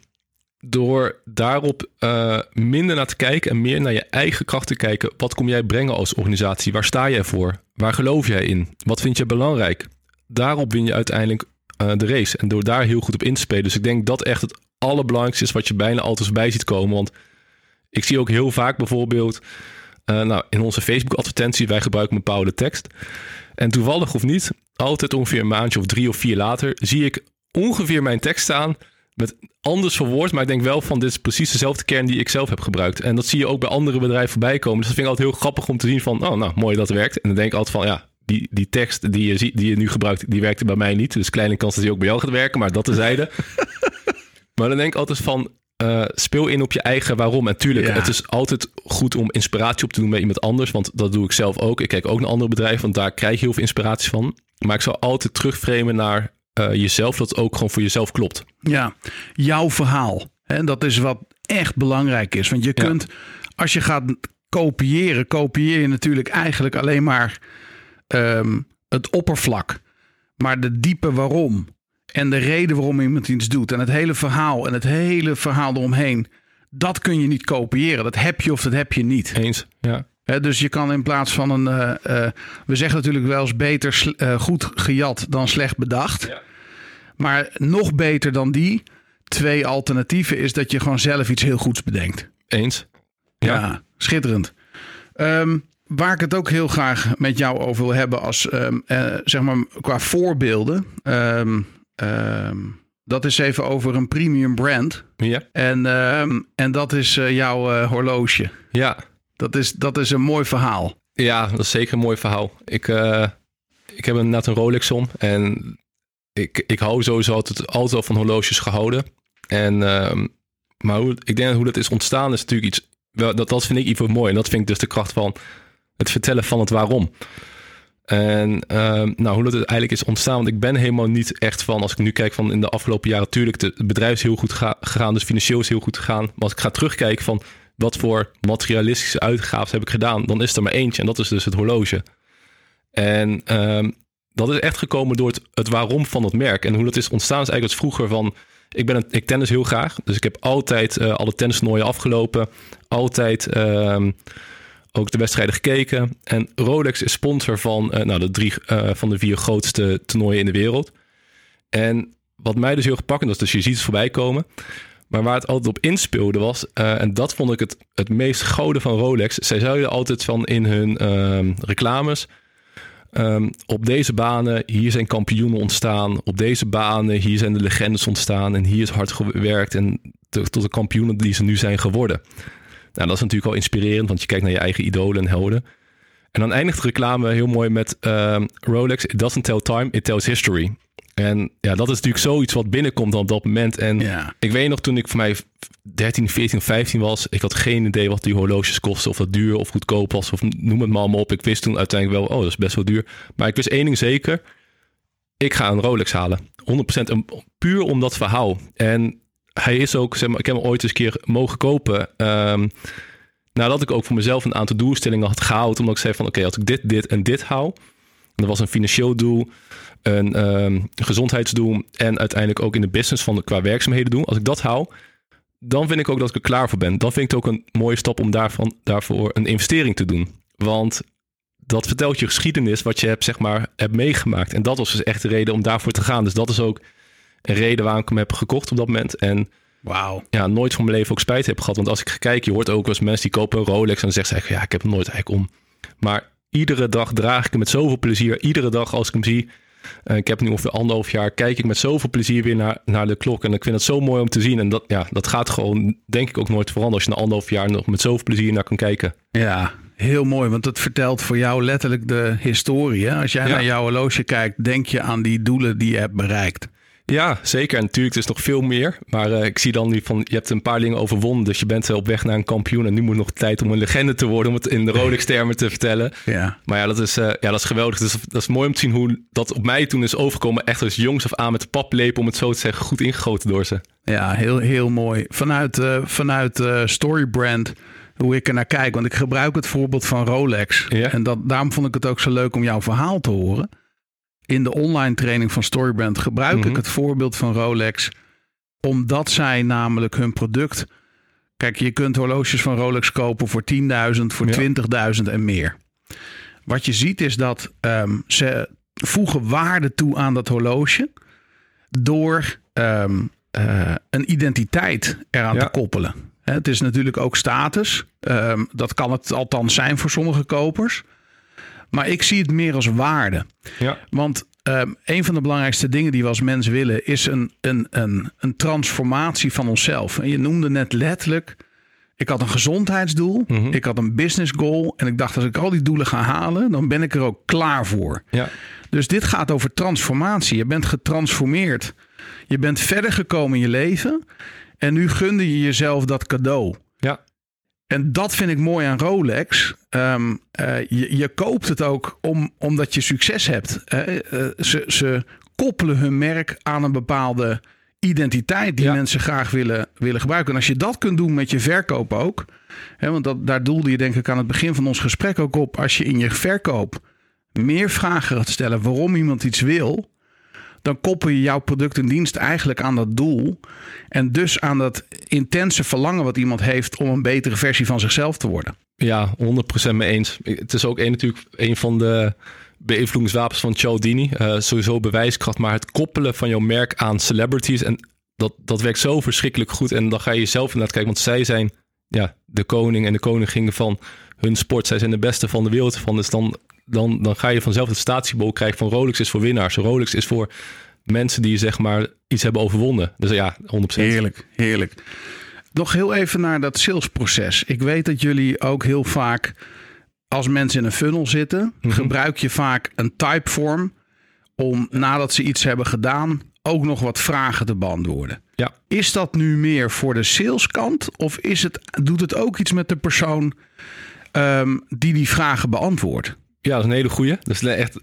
door daarop uh, minder naar te kijken en meer naar je eigen kracht te kijken. Wat kom jij brengen als organisatie? Waar sta jij voor? Waar geloof jij in? Wat vind je belangrijk? Daarop win je uiteindelijk uh, de race. En door daar heel goed op in te spelen. Dus ik denk dat echt het allerbelangrijkste is wat je bijna altijd bij ziet komen. Want ik zie ook heel vaak bijvoorbeeld uh, nou, in onze Facebook-advertenties, wij gebruiken een bepaalde tekst. En toevallig of niet, altijd ongeveer een maandje of drie of vier later, zie ik ongeveer mijn tekst staan met anders verwoord, maar ik denk wel van dit is precies dezelfde kern die ik zelf heb gebruikt. En dat zie je ook bij andere bedrijven voorbij komen. Dus dat vind ik altijd heel grappig om te zien van, oh nou, mooi dat werkt. En dan denk ik altijd van, ja, die, die tekst die je, die je nu gebruikt, die werkte bij mij niet. Dus kleine kans dat die ook bij jou gaat werken, maar dat tezijde. maar dan denk ik altijd van, uh, speel in op je eigen waarom. En tuurlijk, ja. het is altijd goed om inspiratie op te doen bij iemand anders. Want dat doe ik zelf ook. Ik kijk ook naar andere bedrijven, want daar krijg je heel veel inspiratie van. Maar ik zou altijd terugframen naar uh, jezelf, dat het ook gewoon voor jezelf klopt. Ja, jouw verhaal. En dat is wat echt belangrijk is. Want je kunt, ja. als je gaat kopiëren, kopieer je natuurlijk eigenlijk alleen maar um, het oppervlak. Maar de diepe waarom en de reden waarom iemand iets doet en het hele verhaal en het hele verhaal eromheen, dat kun je niet kopiëren. Dat heb je of dat heb je niet. Eens, ja. He, dus je kan in plaats van een, uh, uh, we zeggen natuurlijk wel eens beter uh, goed gejat dan slecht bedacht. Ja. Maar nog beter dan die twee alternatieven is dat je gewoon zelf iets heel goeds bedenkt. Eens. Ja, ja schitterend. Um, waar ik het ook heel graag met jou over wil hebben als um, zeg maar qua voorbeelden. Um, Um, dat is even over een premium brand. Ja. En, en dat is uh, jouw uh, horloge. Ja. Dat is, dat is een mooi verhaal. Ja, dat is zeker een mooi verhaal. Ik, uh, ik heb net een Rolex om. En ik, ik hou sowieso altijd, altijd al van horloges gehouden. En, maar hoe, ik denk dat hoe dat is ontstaan is natuurlijk iets... Wel, dat, dat vind ik iets mooi. En dat vind ik dus de kracht van het vertellen van het waarom. En uh, nou, hoe dat eigenlijk is ontstaan. Want ik ben helemaal niet echt van, als ik nu kijk van in de afgelopen jaren, natuurlijk, het bedrijf is heel goed gegaan, dus financieel is heel goed gegaan. Maar als ik ga terugkijken van wat voor materialistische uitgaven heb ik gedaan, dan is er maar eentje. En dat is dus het horloge. En uh, dat is echt gekomen door het, waarom van het merk. En hoe dat is ontstaan is eigenlijk als vroeger van, ik, ben ik tennis heel graag. Dus ik heb altijd uh, alle tennisnooien afgelopen. Altijd... Uh, ook de wedstrijden gekeken. En Rolex is sponsor van uh, nou, de drie uh, van de vier grootste toernooien in de wereld. En wat mij dus heel gepakkend was, dus je ziet het voorbij komen. Maar waar het altijd op inspeelde was, uh, en dat vond ik het, het meest gouden van Rolex. Zij zeiden altijd van in hun reclames. Um, op deze banen, hier zijn kampioenen ontstaan. Op deze banen, hier zijn de legendes ontstaan. En hier is hard gewerkt. En tot de kampioenen die ze nu zijn geworden. Nou, dat is natuurlijk al inspirerend, want je kijkt naar je eigen idolen en helden. En dan eindigt de reclame heel mooi met uh, Rolex, it doesn't tell time, it tells history. En ja, dat is natuurlijk zoiets wat binnenkomt op dat moment. En ja. ik weet nog toen ik voor mij 13, 14, 15 was, ik had geen idee wat die horloges kostten, of dat duur of goedkoop was, of noem het maar allemaal op. Ik wist toen uiteindelijk wel, oh, dat is best wel duur. Maar ik wist één ding zeker, ik ga een Rolex halen. 100% een, puur om dat verhaal. En hij is ook, zeg maar, ik heb hem ooit eens een keer mogen kopen. ehm, nadat ik ook voor mezelf een aantal doelstellingen had gehaald. Omdat ik zei van oké, als ik dit, dit en dit haal. Dat was een financieel doel, een ehm, gezondheidsdoel en uiteindelijk ook in de business van qua werkzaamheden doen. Als ik dat haal, dan vind ik ook dat ik er klaar voor ben. Dan vind ik het ook een mooie stap om daarvan, daarvoor een investering te doen. Want dat vertelt je geschiedenis wat je hebt, zeg maar, hebt meegemaakt. En dat was dus echt de reden om daarvoor te gaan. Dus dat is ook een reden waarom ik hem heb gekocht op dat moment. En Wauw. ja, nooit van mijn leven ook spijt heb gehad. Want als ik ga kijken, je hoort ook wel eens mensen die kopen een Rolex en dan zeggen ze eigenlijk, ja, ik heb hem nooit eigenlijk om. Maar iedere dag draag ik hem met zoveel plezier. Iedere dag als ik hem zie, eh, ik heb nu ongeveer anderhalf jaar, kijk ik met zoveel plezier weer naar, naar de klok. En ik vind het zo mooi om te zien. En dat, ja, dat gaat gewoon, denk ik, ook nooit veranderen als je na anderhalf jaar nog met zoveel plezier naar kan kijken. Ja, heel mooi. Want het vertelt voor jou letterlijk de historie. Hè? Als jij Ja. naar jouw horloge kijkt, denk je aan die doelen die je hebt bereikt. Ja, zeker. En natuurlijk, er is nog veel meer. Maar eh, ik zie dan nu van, je hebt een paar dingen overwonnen. Dus je bent op weg naar een kampioen. En nu moet nog tijd om een legende te worden, om het in de Rolex-termen te vertellen. Ja. Maar ja, dat is, eh, ja, dat is geweldig. Dus dat is mooi om te zien hoe dat op mij toen is overgekomen. Echt als jongs af aan met de paplepel, om het zo te zeggen, goed ingegoten door ze. Ja, heel, heel mooi. Vanuit, eh vanuit Storybrand, hoe ik er naar kijk. Want ik gebruik het voorbeeld van Rolex. Ja. En dat, daarom vond ik het ook zo leuk om jouw verhaal te horen. In de online training van Storybrand gebruik Mhm. ik het voorbeeld van Rolex. Omdat zij namelijk hun product... Kijk, je kunt horloges van Rolex kopen voor 10.000, voor Ja. 20.000 en meer. Wat je ziet is dat ehm, ze voegen waarde toe aan dat horloge door ehm, eh, een identiteit eraan Ja. te koppelen. Het is natuurlijk ook status. Ehm, dat kan het althans zijn voor sommige kopers. Maar ik zie het meer als waarde. Ja, Want ehm, een van de belangrijkste dingen die we als mens willen is een, een, een, een transformatie van onszelf. En je noemde net letterlijk. Ik had een gezondheidsdoel, Mhm. ik had een business goal. En ik dacht, als ik al die doelen ga halen, dan ben ik er ook klaar voor. ja, Dus dit gaat over transformatie. Je bent getransformeerd. Je bent verder gekomen in je leven. En nu gunde je jezelf dat cadeau. ja, En dat vind ik mooi aan Rolex. Ehm, eh, je, je koopt het ook om, omdat je succes hebt. hè. Eh, ze, ze koppelen hun merk aan een bepaalde identiteit die Ja. mensen graag willen, willen gebruiken. En als je dat kunt doen met je verkoop ook. Hè, want dat, daar doelde je denk ik aan het begin van ons gesprek ook op. Als je in je verkoop meer vragen gaat stellen waarom iemand iets wil. Dan koppel je jouw product en dienst eigenlijk aan dat doel. En dus aan dat intense verlangen wat iemand heeft om een betere versie van zichzelf te worden. ja, 100% mee eens. Het is ook een, natuurlijk een van de beïnvloedingswapens van Cialdini. Eh sowieso bewijskracht, maar het koppelen van jouw merk aan celebrities. En dat, dat werkt zo verschrikkelijk goed. En dan ga je zelf inderdaad kijken, want zij zijn ja, de koning en de koningin van hun sport. Zij zijn de beste van de wereld van. Dus dan, dan, dan ga je vanzelf het statiebol krijgen van Rolex is voor winnaars. Rolex is voor mensen die zeg maar iets hebben overwonnen. Dus ja, 100%. Heerlijk, heerlijk. Nog heel even naar dat salesproces. Ik weet dat jullie ook heel vaak, als mensen in een funnel zitten, Mhm. gebruik je vaak een typeform om nadat ze iets hebben gedaan, ook nog wat vragen te beantwoorden. Ja. Is dat nu meer voor de saleskant of is het, doet het ook iets met de persoon ehm, die die vragen beantwoordt? Ja, dat is een hele goeie. Dat is echt,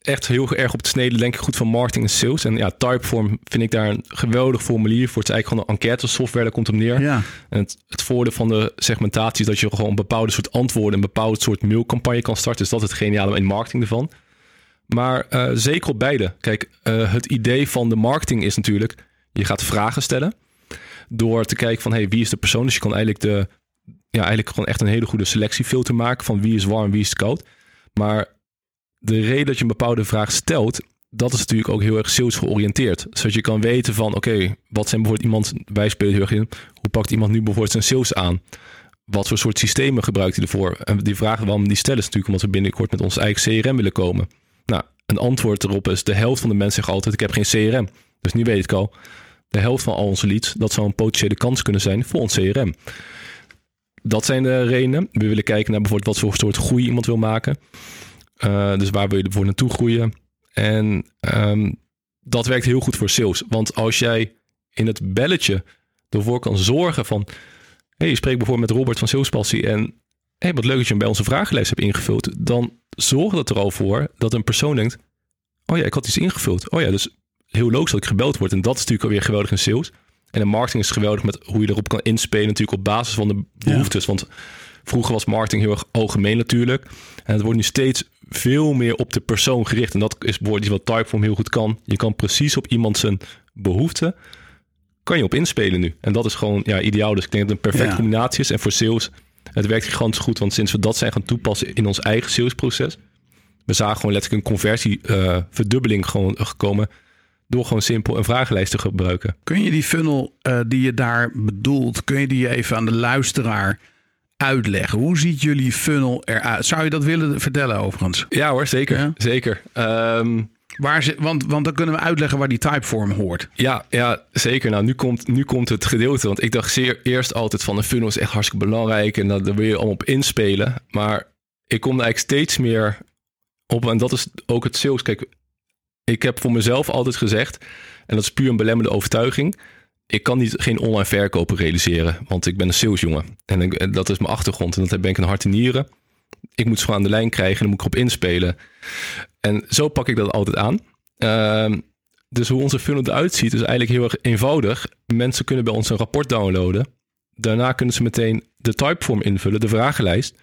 echt heel erg op het snede, denk ik, goed van marketing en sales. En ja, Typeform vind ik daar een geweldig formulier voor. Het is eigenlijk gewoon een enquête software, daar komt op neer. Ja, En het, het voordeel van de segmentatie is dat je gewoon een bepaalde soort antwoorden, een bepaald soort mailcampagne kan starten. Dus dat is het geniale in marketing ervan. Maar eh, zeker op beide. Kijk, eh, het idee van de marketing is natuurlijk, je gaat vragen stellen. Door te kijken van, hey, wie is de persoon? Dus je kan eigenlijk de, ja, eigenlijk gewoon echt een hele goede selectiefilter maken van wie is warm, wie is koud. Maar de reden dat je een bepaalde vraag stelt, dat is natuurlijk ook heel erg sales georiënteerd. Zodat je kan weten van, oké, wat zijn bijvoorbeeld iemand, wij spelen heel erg in, hoe pakt iemand nu bijvoorbeeld zijn sales aan? Wat voor soort systemen gebruikt hij ervoor? En die vragen waarom die stellen is natuurlijk omdat we binnenkort met ons eigen CRM willen komen. Nou, een antwoord erop is, de helft van de mensen zegt altijd, ik heb geen CRM. Dus nu weet ik al, de helft van al onze leads, dat zou een potentiële kans kunnen zijn voor ons CRM. Dat zijn de redenen. We willen kijken naar bijvoorbeeld wat voor soort groei iemand wil maken. Uh, dus waar wil je ervoor naartoe groeien? En um, dat werkt heel goed voor sales. Want als jij in het belletje ervoor kan zorgen van... Hey, je spreekt bijvoorbeeld met Robert van Salespassie en... Hey, wat leuk dat je hem bij onze vragenlijst hebt ingevuld. Dan zorgt dat er al voor dat een persoon denkt... oh ja, ik had iets ingevuld. Oh ja, dus heel logisch dat ik gebeld word. En dat is natuurlijk alweer geweldig in sales. En de marketing is geweldig met hoe je erop kan inspelen, natuurlijk op basis van de behoeftes. Want vroeger was marketing heel erg algemeen natuurlijk. En het wordt nu steeds veel meer op de persoon gericht. En dat is bijvoorbeeld wat Typeform heel goed kan. Je kan precies op iemand zijn behoeften kan je op inspelen nu. En dat is gewoon ja, ideaal. Dus ik denk dat het een perfecte Ja. combinatie is. En voor sales, het werkt gigantisch goed. Want sinds we dat zijn gaan toepassen in ons eigen salesproces... we zagen gewoon letterlijk een conversieverdubbeling gewoon gekomen... door gewoon simpel een vragenlijst te gebruiken. Kun je die funnel eh, die je daar bedoelt, kun je die even aan de luisteraar uitleggen? Hoe ziet jullie funnel eruit? Zou je dat willen vertellen overigens? Ja hoor, zeker. Ja? Zeker. Ehm, Waar ze, want, want dan kunnen we uitleggen waar die typeform hoort. Ja, ja, zeker. Nou, nu komt, nu komt het gedeelte. Want ik dacht zeer eerst altijd van een funnel is echt hartstikke belangrijk. En dat- daar wil je allemaal op inspelen. Maar ik kom er eigenlijk steeds meer op. En dat is ook het sales. Kijk, ik heb voor mezelf altijd gezegd. En dat is puur een belemmerde overtuiging. Ik kan niet, geen online verkopen realiseren. Want ik ben een salesjongen. En dat is mijn achtergrond. En dat ben ik een hart en nieren. Ik moet ze gewoon aan de lijn krijgen. En dan moet ik erop inspelen. En zo pak ik dat altijd aan. Ehm, dus hoe onze funnel eruit ziet, is eigenlijk heel erg eenvoudig. Mensen kunnen bij ons een rapport downloaden. Daarna kunnen ze meteen de typeform invullen, de vragenlijst.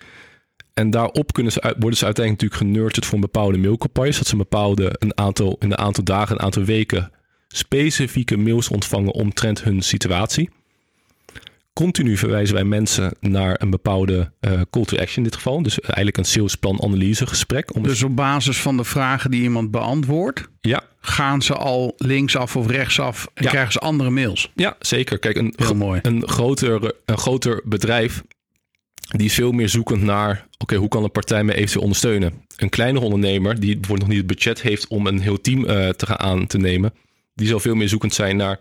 En daarop kunnen ze, worden ze uiteindelijk natuurlijk genurtured voor een bepaalde mailcampagnes. Dat ze een bepaalde, een aantal, in een aantal dagen, een aantal weken specifieke mails ontvangen omtrent hun situatie. Continu verwijzen wij mensen naar een bepaalde eh, call to action in dit geval. Dus eigenlijk een salesplan analyse gesprek. Om Dus op basis van de vragen die iemand beantwoordt, ja, gaan ze al linksaf of rechtsaf en Ja. krijgen ze andere mails. Ja, zeker. Kijk, een, Heel mooi. een, groter, een groter bedrijf die is veel meer zoekend naar... oké, hoe kan een partij me eventueel ondersteunen? Een kleinere ondernemer die bijvoorbeeld nog niet het budget heeft... om een heel team eh, te gaan aan te nemen... die zal veel meer zoekend zijn naar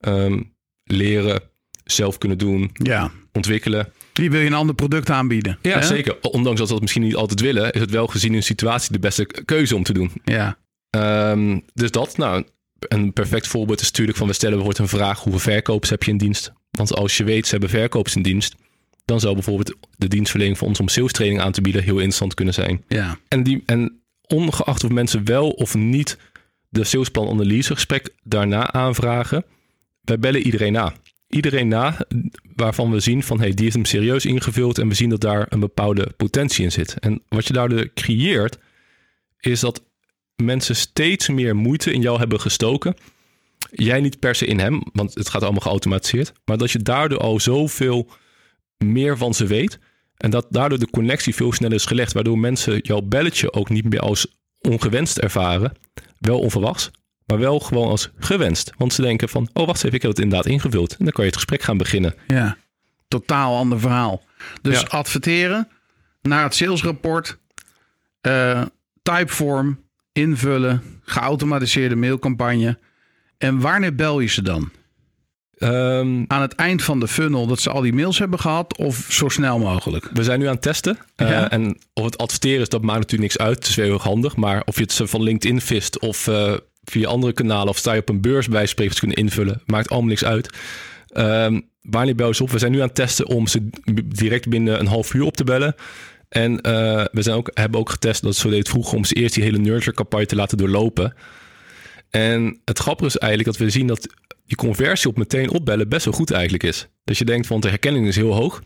ehm, leren, zelf kunnen doen, Ja. ontwikkelen. Die wil je een ander product aanbieden. Ja, hè? zeker. Ondanks dat ze dat misschien niet altijd willen... is het wel gezien in een situatie de beste keuze om te doen. Ja. Ehm, dus dat, nou, een perfect voorbeeld is natuurlijk van we stellen bijvoorbeeld een vraag: hoeveel verkopers heb je in dienst? Want als je weet ze hebben verkopers in dienst, dan zou bijvoorbeeld de dienstverlening voor ons om sales training aan te bieden heel interessant kunnen zijn. Ja. En, die, en ongeacht of mensen wel of niet de salesplan analyse gesprek daarna aanvragen, wij bellen iedereen na. Iedereen na waarvan we zien van hey, die is hem serieus ingevuld en we zien dat daar een bepaalde potentie in zit. En wat je daardoor creëert, is dat mensen steeds meer moeite in jou hebben gestoken. Jij niet per se in hem, want het gaat allemaal geautomatiseerd. Maar dat je daardoor al zoveel meer van ze weet. En dat daardoor de connectie veel sneller is gelegd. Waardoor mensen jouw belletje ook niet meer als ongewenst ervaren. Wel onverwachts, maar wel gewoon als gewenst. Want ze denken van, oh wacht even, ik heb het inderdaad ingevuld. En dan kan je het gesprek gaan beginnen. Ja. Totaal ander verhaal. Dus Ja. adverteren naar het salesrapport, eh typeform, invullen, geautomatiseerde mailcampagne. En wanneer bel je ze dan? Ehm, Aan het eind van de funnel dat ze al die mails hebben gehad of zo snel mogelijk? We zijn nu aan het testen. Eh, en of het adverteren is, dat maakt natuurlijk niks uit. Het is heel erg handig. Maar of je het van LinkedIn vist of eh, via andere kanalen... of sta je op een beurs bij spreken te kunnen invullen... maakt allemaal niks uit. Ehm wanneer bel je ze op? We zijn nu aan het testen om ze direct binnen een half uur op te bellen. En eh, we zijn ook, hebben ook getest, dat zo deed vroeger... om ze eerst die hele nurture-campagne te laten doorlopen. En het grappige is eigenlijk dat we zien dat... die conversie op meteen opbellen best wel goed eigenlijk is. Dus je denkt van de herkenning is heel hoog...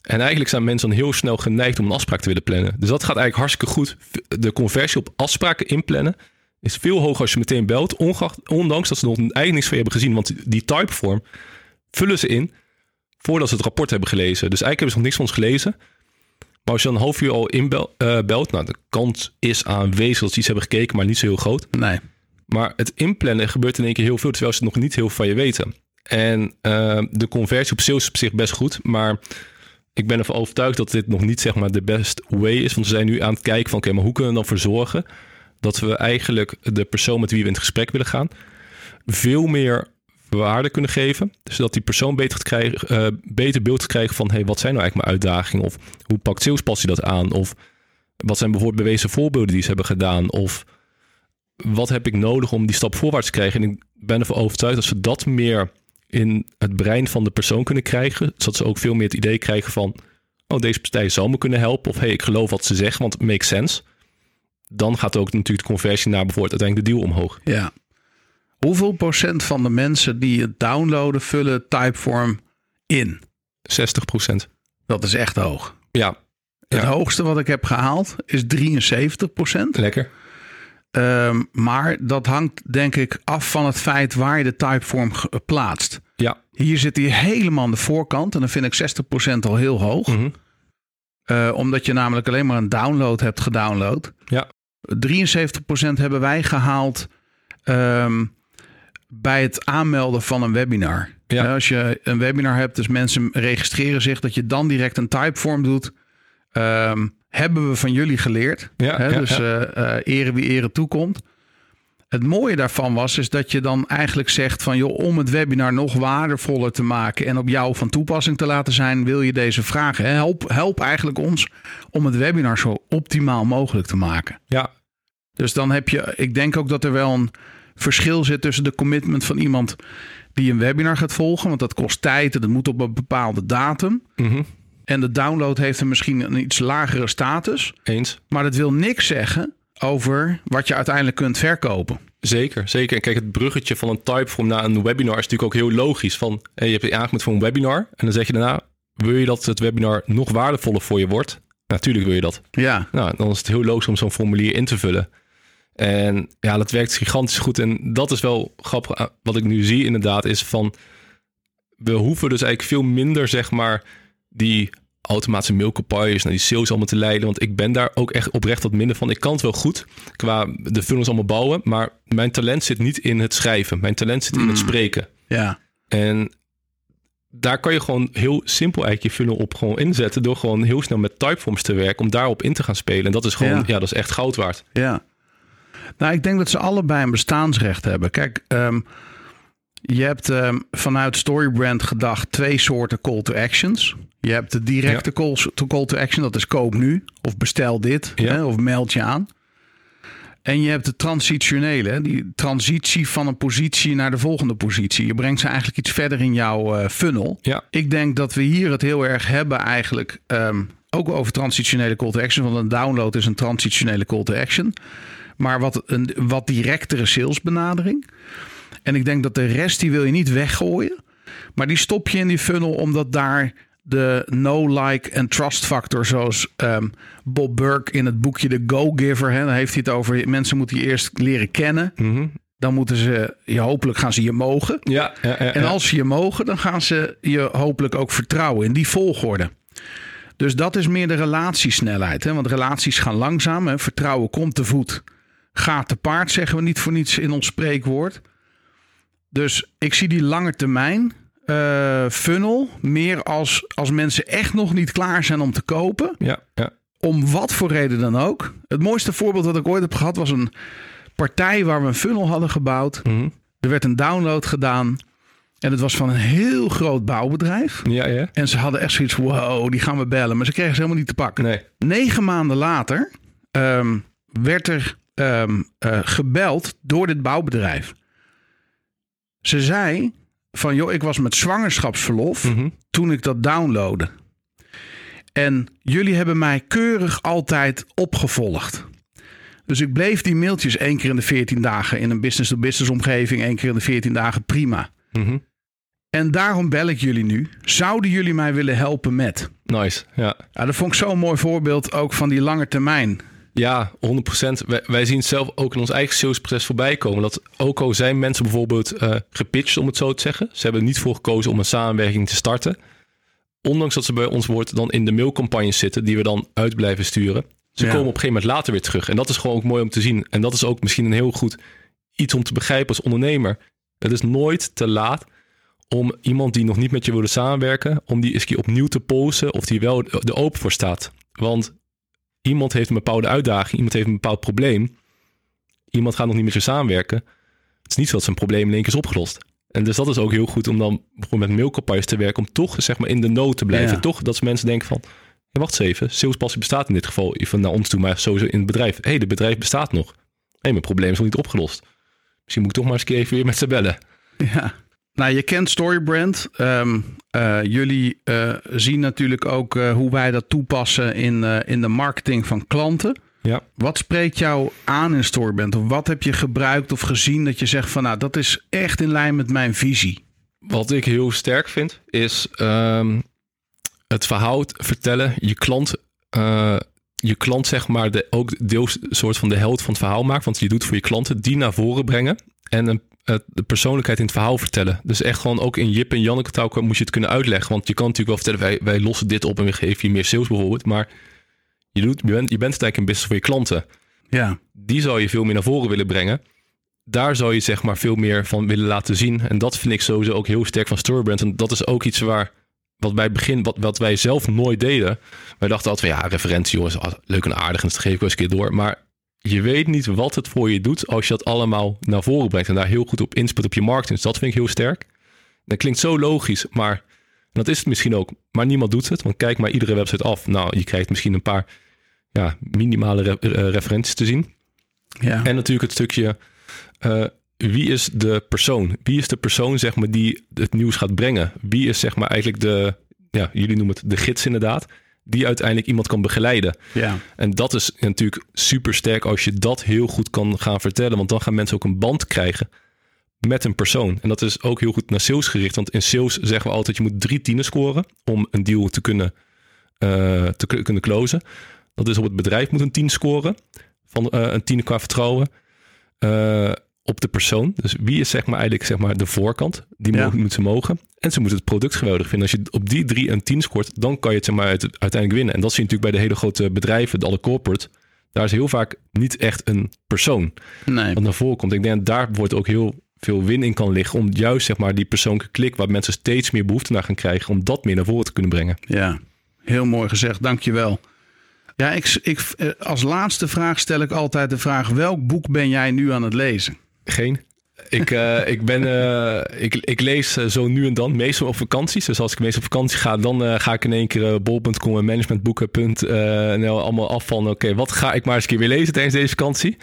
En eigenlijk zijn mensen dan heel snel geneigd om een afspraak te willen plannen. Dus dat gaat eigenlijk hartstikke goed. De conversie op afspraken inplannen is veel hoger als je meteen belt. Ondanks dat ze nog eigenlijk niks van je hebben gezien. Want die typeform vullen ze in voordat ze het rapport hebben gelezen. Dus eigenlijk hebben ze nog niks van ons gelezen. Maar als je dan een half uur al inbelt, belt, nou de kans is aanwezig dat ze iets hebben gekeken, maar niet zo heel groot. Nee. Maar het inplannen gebeurt in één keer heel veel, terwijl ze nog niet heel veel van je weten. En eh, de conversie op sales is op zich best goed, maar ik ben ervan overtuigd dat dit nog niet zeg maar de best way is. Want we zijn nu aan het kijken van oké, maar hoe kunnen we dan voor zorgen dat we eigenlijk de persoon met wie we in het gesprek willen gaan veel meer waarde kunnen geven. Zodat die persoon beter, krijgen, eh, beter beeld krijgen van hey, wat zijn nou eigenlijk mijn uitdagingen? Of hoe pakt salespassie dat aan? Of wat zijn bijvoorbeeld bewezen voorbeelden die ze hebben gedaan? Of wat heb ik nodig om die stap voorwaarts te krijgen? En ik ben ervan overtuigd dat ze dat meer in het brein van de persoon kunnen krijgen. Zodat ze ook veel meer het idee krijgen van... oh, deze partij zou me kunnen helpen. Of hey, ik geloof wat ze zeggen, want het makes sense. dan gaat ook natuurlijk de conversie naar bijvoorbeeld uiteindelijk de deal omhoog. Ja. Hoeveel procent van de mensen die het downloaden vullen Typeform in? 60 procent. Dat is echt hoog. Ja, Het Ja. hoogste wat ik heb gehaald is 73 procent. lekker. Ehm, maar dat hangt denk ik af van het feit waar je de typeform ge- plaatst. Ja. Hier zit hij helemaal aan de voorkant en dan vind ik 60% al heel hoog. Mhm. Eh, omdat je namelijk alleen maar een download hebt gedownload. Ja. 73% hebben wij gehaald ehm, bij het aanmelden van een webinar. Ja. Eh, als je een webinar hebt, dus mensen registreren zich, dat je dan direct een typeform doet. Ehm, hebben we van jullie geleerd. Ja, Hè, ja, dus ja. eh, eh, ere wie ere toekomt. Het mooie daarvan was, is dat je dan eigenlijk zegt van joh, om het webinar nog waardevoller te maken en op jou van toepassing te laten zijn, wil je deze vragen. hè, Help, help eigenlijk ons om het webinar zo optimaal mogelijk te maken. Ja, Dus dan heb je, ik denk ook dat er wel een verschil zit tussen de commitment van iemand die een webinar gaat volgen, want dat kost tijd en dat moet op een bepaalde datum. mhm. En de download heeft een misschien een iets lagere status. eens. Maar dat wil niks zeggen over wat je uiteindelijk kunt verkopen. Zeker, zeker. En kijk, het bruggetje van een typeform naar een webinar is natuurlijk ook heel logisch. Van, hey, je hebt je aangemeld voor een webinar en dan zeg je daarna, wil je dat het webinar nog waardevoller voor je wordt? Natuurlijk wil je dat. Ja, Nou, dan is het heel logisch om zo'n formulier in te vullen. En ja, dat werkt gigantisch goed. En dat is wel grappig. ah, Wat ik nu zie inderdaad is van... We hoeven dus eigenlijk veel minder, zeg maar, die automatische mailcampagnes naar die sales allemaal te leiden. Want ik ben daar ook echt oprecht wat minder van. Ik kan het wel goed qua de funnels allemaal bouwen. Maar mijn talent zit niet in het schrijven. Mijn talent zit in het spreken. ja, En daar kan je gewoon heel simpel eigenlijk je funnel op gewoon inzetten. Door gewoon heel snel met typeforms te werken. Om daarop in te gaan spelen. En dat is gewoon, Ja. ja, dat is echt goud waard. ja. Nou, ik denk dat ze allebei een bestaansrecht hebben. Kijk, ehm, je hebt ehm, vanuit Storybrand gedacht twee soorten call to actions. Je hebt de directe call, to call to action, dat is koop nu. Of bestel dit, Ja. hè, of meld je aan. En je hebt de transitionele, hè, die transitie van een positie naar de volgende positie. Je brengt ze eigenlijk iets verder in jouw eh, funnel. Ja, Ik denk dat we hier het heel erg hebben eigenlijk ehm, ook over transitionele call to action. Want een download is een transitionele call to action. Maar wat een wat directere salesbenadering. En ik denk dat de rest die wil je niet weggooien. Maar die stop je in die funnel omdat daar de no, like en trust factor, zoals ehm, Bob Burke in het boekje The Go-Giver, hè, dan heeft hij het over mensen moeten je eerst leren kennen. Mhm. Dan moeten ze, je, hopelijk gaan ze je mogen. ja, ja, ja, En als ze je mogen, dan gaan ze je hopelijk ook vertrouwen in die volgorde. Dus dat is meer de relatiesnelheid. Hè? Want relaties gaan langzaam. Hè? Vertrouwen komt te voet, gaat te paard, zeggen we niet voor niets in ons spreekwoord. Dus ik zie die lange termijn eh, funnel meer als, als mensen echt nog niet klaar zijn om te kopen. ja, ja. Om wat voor reden dan ook. Het mooiste voorbeeld dat ik ooit heb gehad was een partij waar we een funnel hadden gebouwd. Mhm. Er werd een download gedaan. En het was van een heel groot bouwbedrijf. ja, ja. En ze hadden echt zoiets wow, die gaan we bellen. Maar ze kregen ze helemaal niet te pakken. Nee. Negen maanden later ehm, werd er ehm, eh, gebeld door dit bouwbedrijf. Ze zei van, joh, ik was met zwangerschapsverlof Mhm. toen ik dat downloadde. En jullie hebben mij keurig altijd opgevolgd. Dus ik bleef die mailtjes één keer in de 14 dagen in een business-to-business omgeving, één keer in de 14 dagen prima. Mhm. En daarom bel ik jullie nu. Zouden jullie mij willen helpen met? Nice, ja. Ja, dat vond ik zo'n mooi voorbeeld ook van die lange termijn. Ja, 100%. Wij, wij zien het zelf ook in ons eigen salesproces voorbij komen. Dat ook al zijn mensen bijvoorbeeld eh, gepitcht, om het zo te zeggen. Ze hebben er niet voor gekozen om een samenwerking te starten. Ondanks dat ze bij ons wordt dan in de mailcampagnes zitten, die we dan uit blijven sturen. Ze Ja. komen op een gegeven moment later weer terug. En dat is gewoon ook mooi om te zien. En dat is ook misschien een heel goed iets om te begrijpen als ondernemer. Het is nooit te laat om iemand die nog niet met je wilde samenwerken, om die eens keer opnieuw te polsen of die wel er open voor staat. Want iemand heeft een bepaalde uitdaging, iemand heeft een bepaald probleem. Iemand gaat nog niet met je samenwerken. Het is niet zo dat zijn probleem in één keer is opgelost. En dus dat is ook heel goed om dan bijvoorbeeld met mailcampagnes te werken, om toch zeg maar in de nood te blijven. Ja. Toch dat mensen denken van, hey, wacht eens even, salespassie bestaat in dit geval, even naar ons toe, maar sowieso in het bedrijf. Hé, hey, het bedrijf bestaat nog. Hé, hey, mijn probleem is nog niet opgelost. Misschien moet ik toch maar eens een keer even weer met ze bellen. Ja. Nou, je kent Storybrand. Ehm, eh, jullie eh, zien natuurlijk ook eh, hoe wij dat toepassen in, in de marketing van klanten. Ja. Wat spreekt jou aan in Storybrand? Of wat heb je gebruikt of gezien dat je zegt van nou, dat is echt in lijn met mijn visie? Wat ik heel sterk vind, is ehm, het verhaal vertellen. Je klant, je klant zeg maar de, ook deels soort van de held van het verhaal maakt. Want je doet voor je klanten die naar voren brengen. En een, de persoonlijkheid in het verhaal vertellen. Dus echt gewoon ook in Jip en Janneke taal moet je het kunnen uitleggen. Want je kan natuurlijk wel vertellen, wij, wij lossen dit op en we geven je meer sales bijvoorbeeld. Maar je, doet, je, bent, je bent het eigenlijk een business voor je klanten. Ja. Die zou je veel meer naar voren willen brengen. Daar zou je zeg maar veel meer van willen laten zien. En dat vind ik sowieso ook heel sterk van Storybrand. En dat is ook iets waar, wat het begin, wat, wat wij zelf nooit deden. Wij dachten altijd van ja, referentie jongens, ah, leuk en aardig. En dat geef ik wel eens een keer door. Maar je weet niet wat het voor je doet als je dat allemaal naar voren brengt. En daar heel goed op inspet op je marketing. Dus dat vind ik heel sterk. Dat klinkt zo logisch, maar dat is het misschien ook. Maar niemand doet het. Want kijk maar iedere website af. Nou, je krijgt misschien een paar ja, minimale eh, referenties te zien. Ja. En natuurlijk het stukje uh, wie is de persoon? Wie is de persoon zeg maar, die het nieuws gaat brengen? Wie is zeg maar, eigenlijk de, ja, jullie noemen het de gids inderdaad, die uiteindelijk iemand kan begeleiden? Ja. En dat is natuurlijk super sterk als je dat heel goed kan gaan vertellen, want dan gaan mensen ook een band krijgen met een persoon. En dat is ook heel goed naar sales gericht, want in sales zeggen we altijd je moet drie tienen scoren om een deal te kunnen, uh, te kunnen closen. Dat is op het bedrijf moet een 10 scoren. Van uh, een 10 qua vertrouwen. Uh, op de persoon. Dus wie is zeg maar eigenlijk zeg maar de voorkant? Die ja. moeten ze mogen. En ze moeten het product geweldig vinden. Als je op die drie een 10 scoort, dan kan je het zeg maar uiteindelijk winnen. En dat zie je natuurlijk bij de hele grote bedrijven, de alle corporate. Daar is heel vaak niet echt een persoon nee. wat naar voren komt. Ik denk dat daar wordt ook heel veel win in kan liggen. Om juist zeg maar die persoonlijke klik waar mensen steeds meer behoefte naar gaan krijgen. Om dat meer naar voren te kunnen brengen. Ja, heel mooi gezegd. Dankjewel. Ja, ik, ik, eh, als laatste vraag stel ik altijd de vraag: welk boek ben jij nu aan het lezen? Geen. Ik, uh, ik, ben, uh, ik, ik lees zo nu en dan, meestal op vakanties. Dus als ik meestal op vakantie ga, dan ga ik in één keer bol.com en managementboeken.nl allemaal af van... oké, wat ga ik maar eens een keer weer lezen tijdens deze vakantie?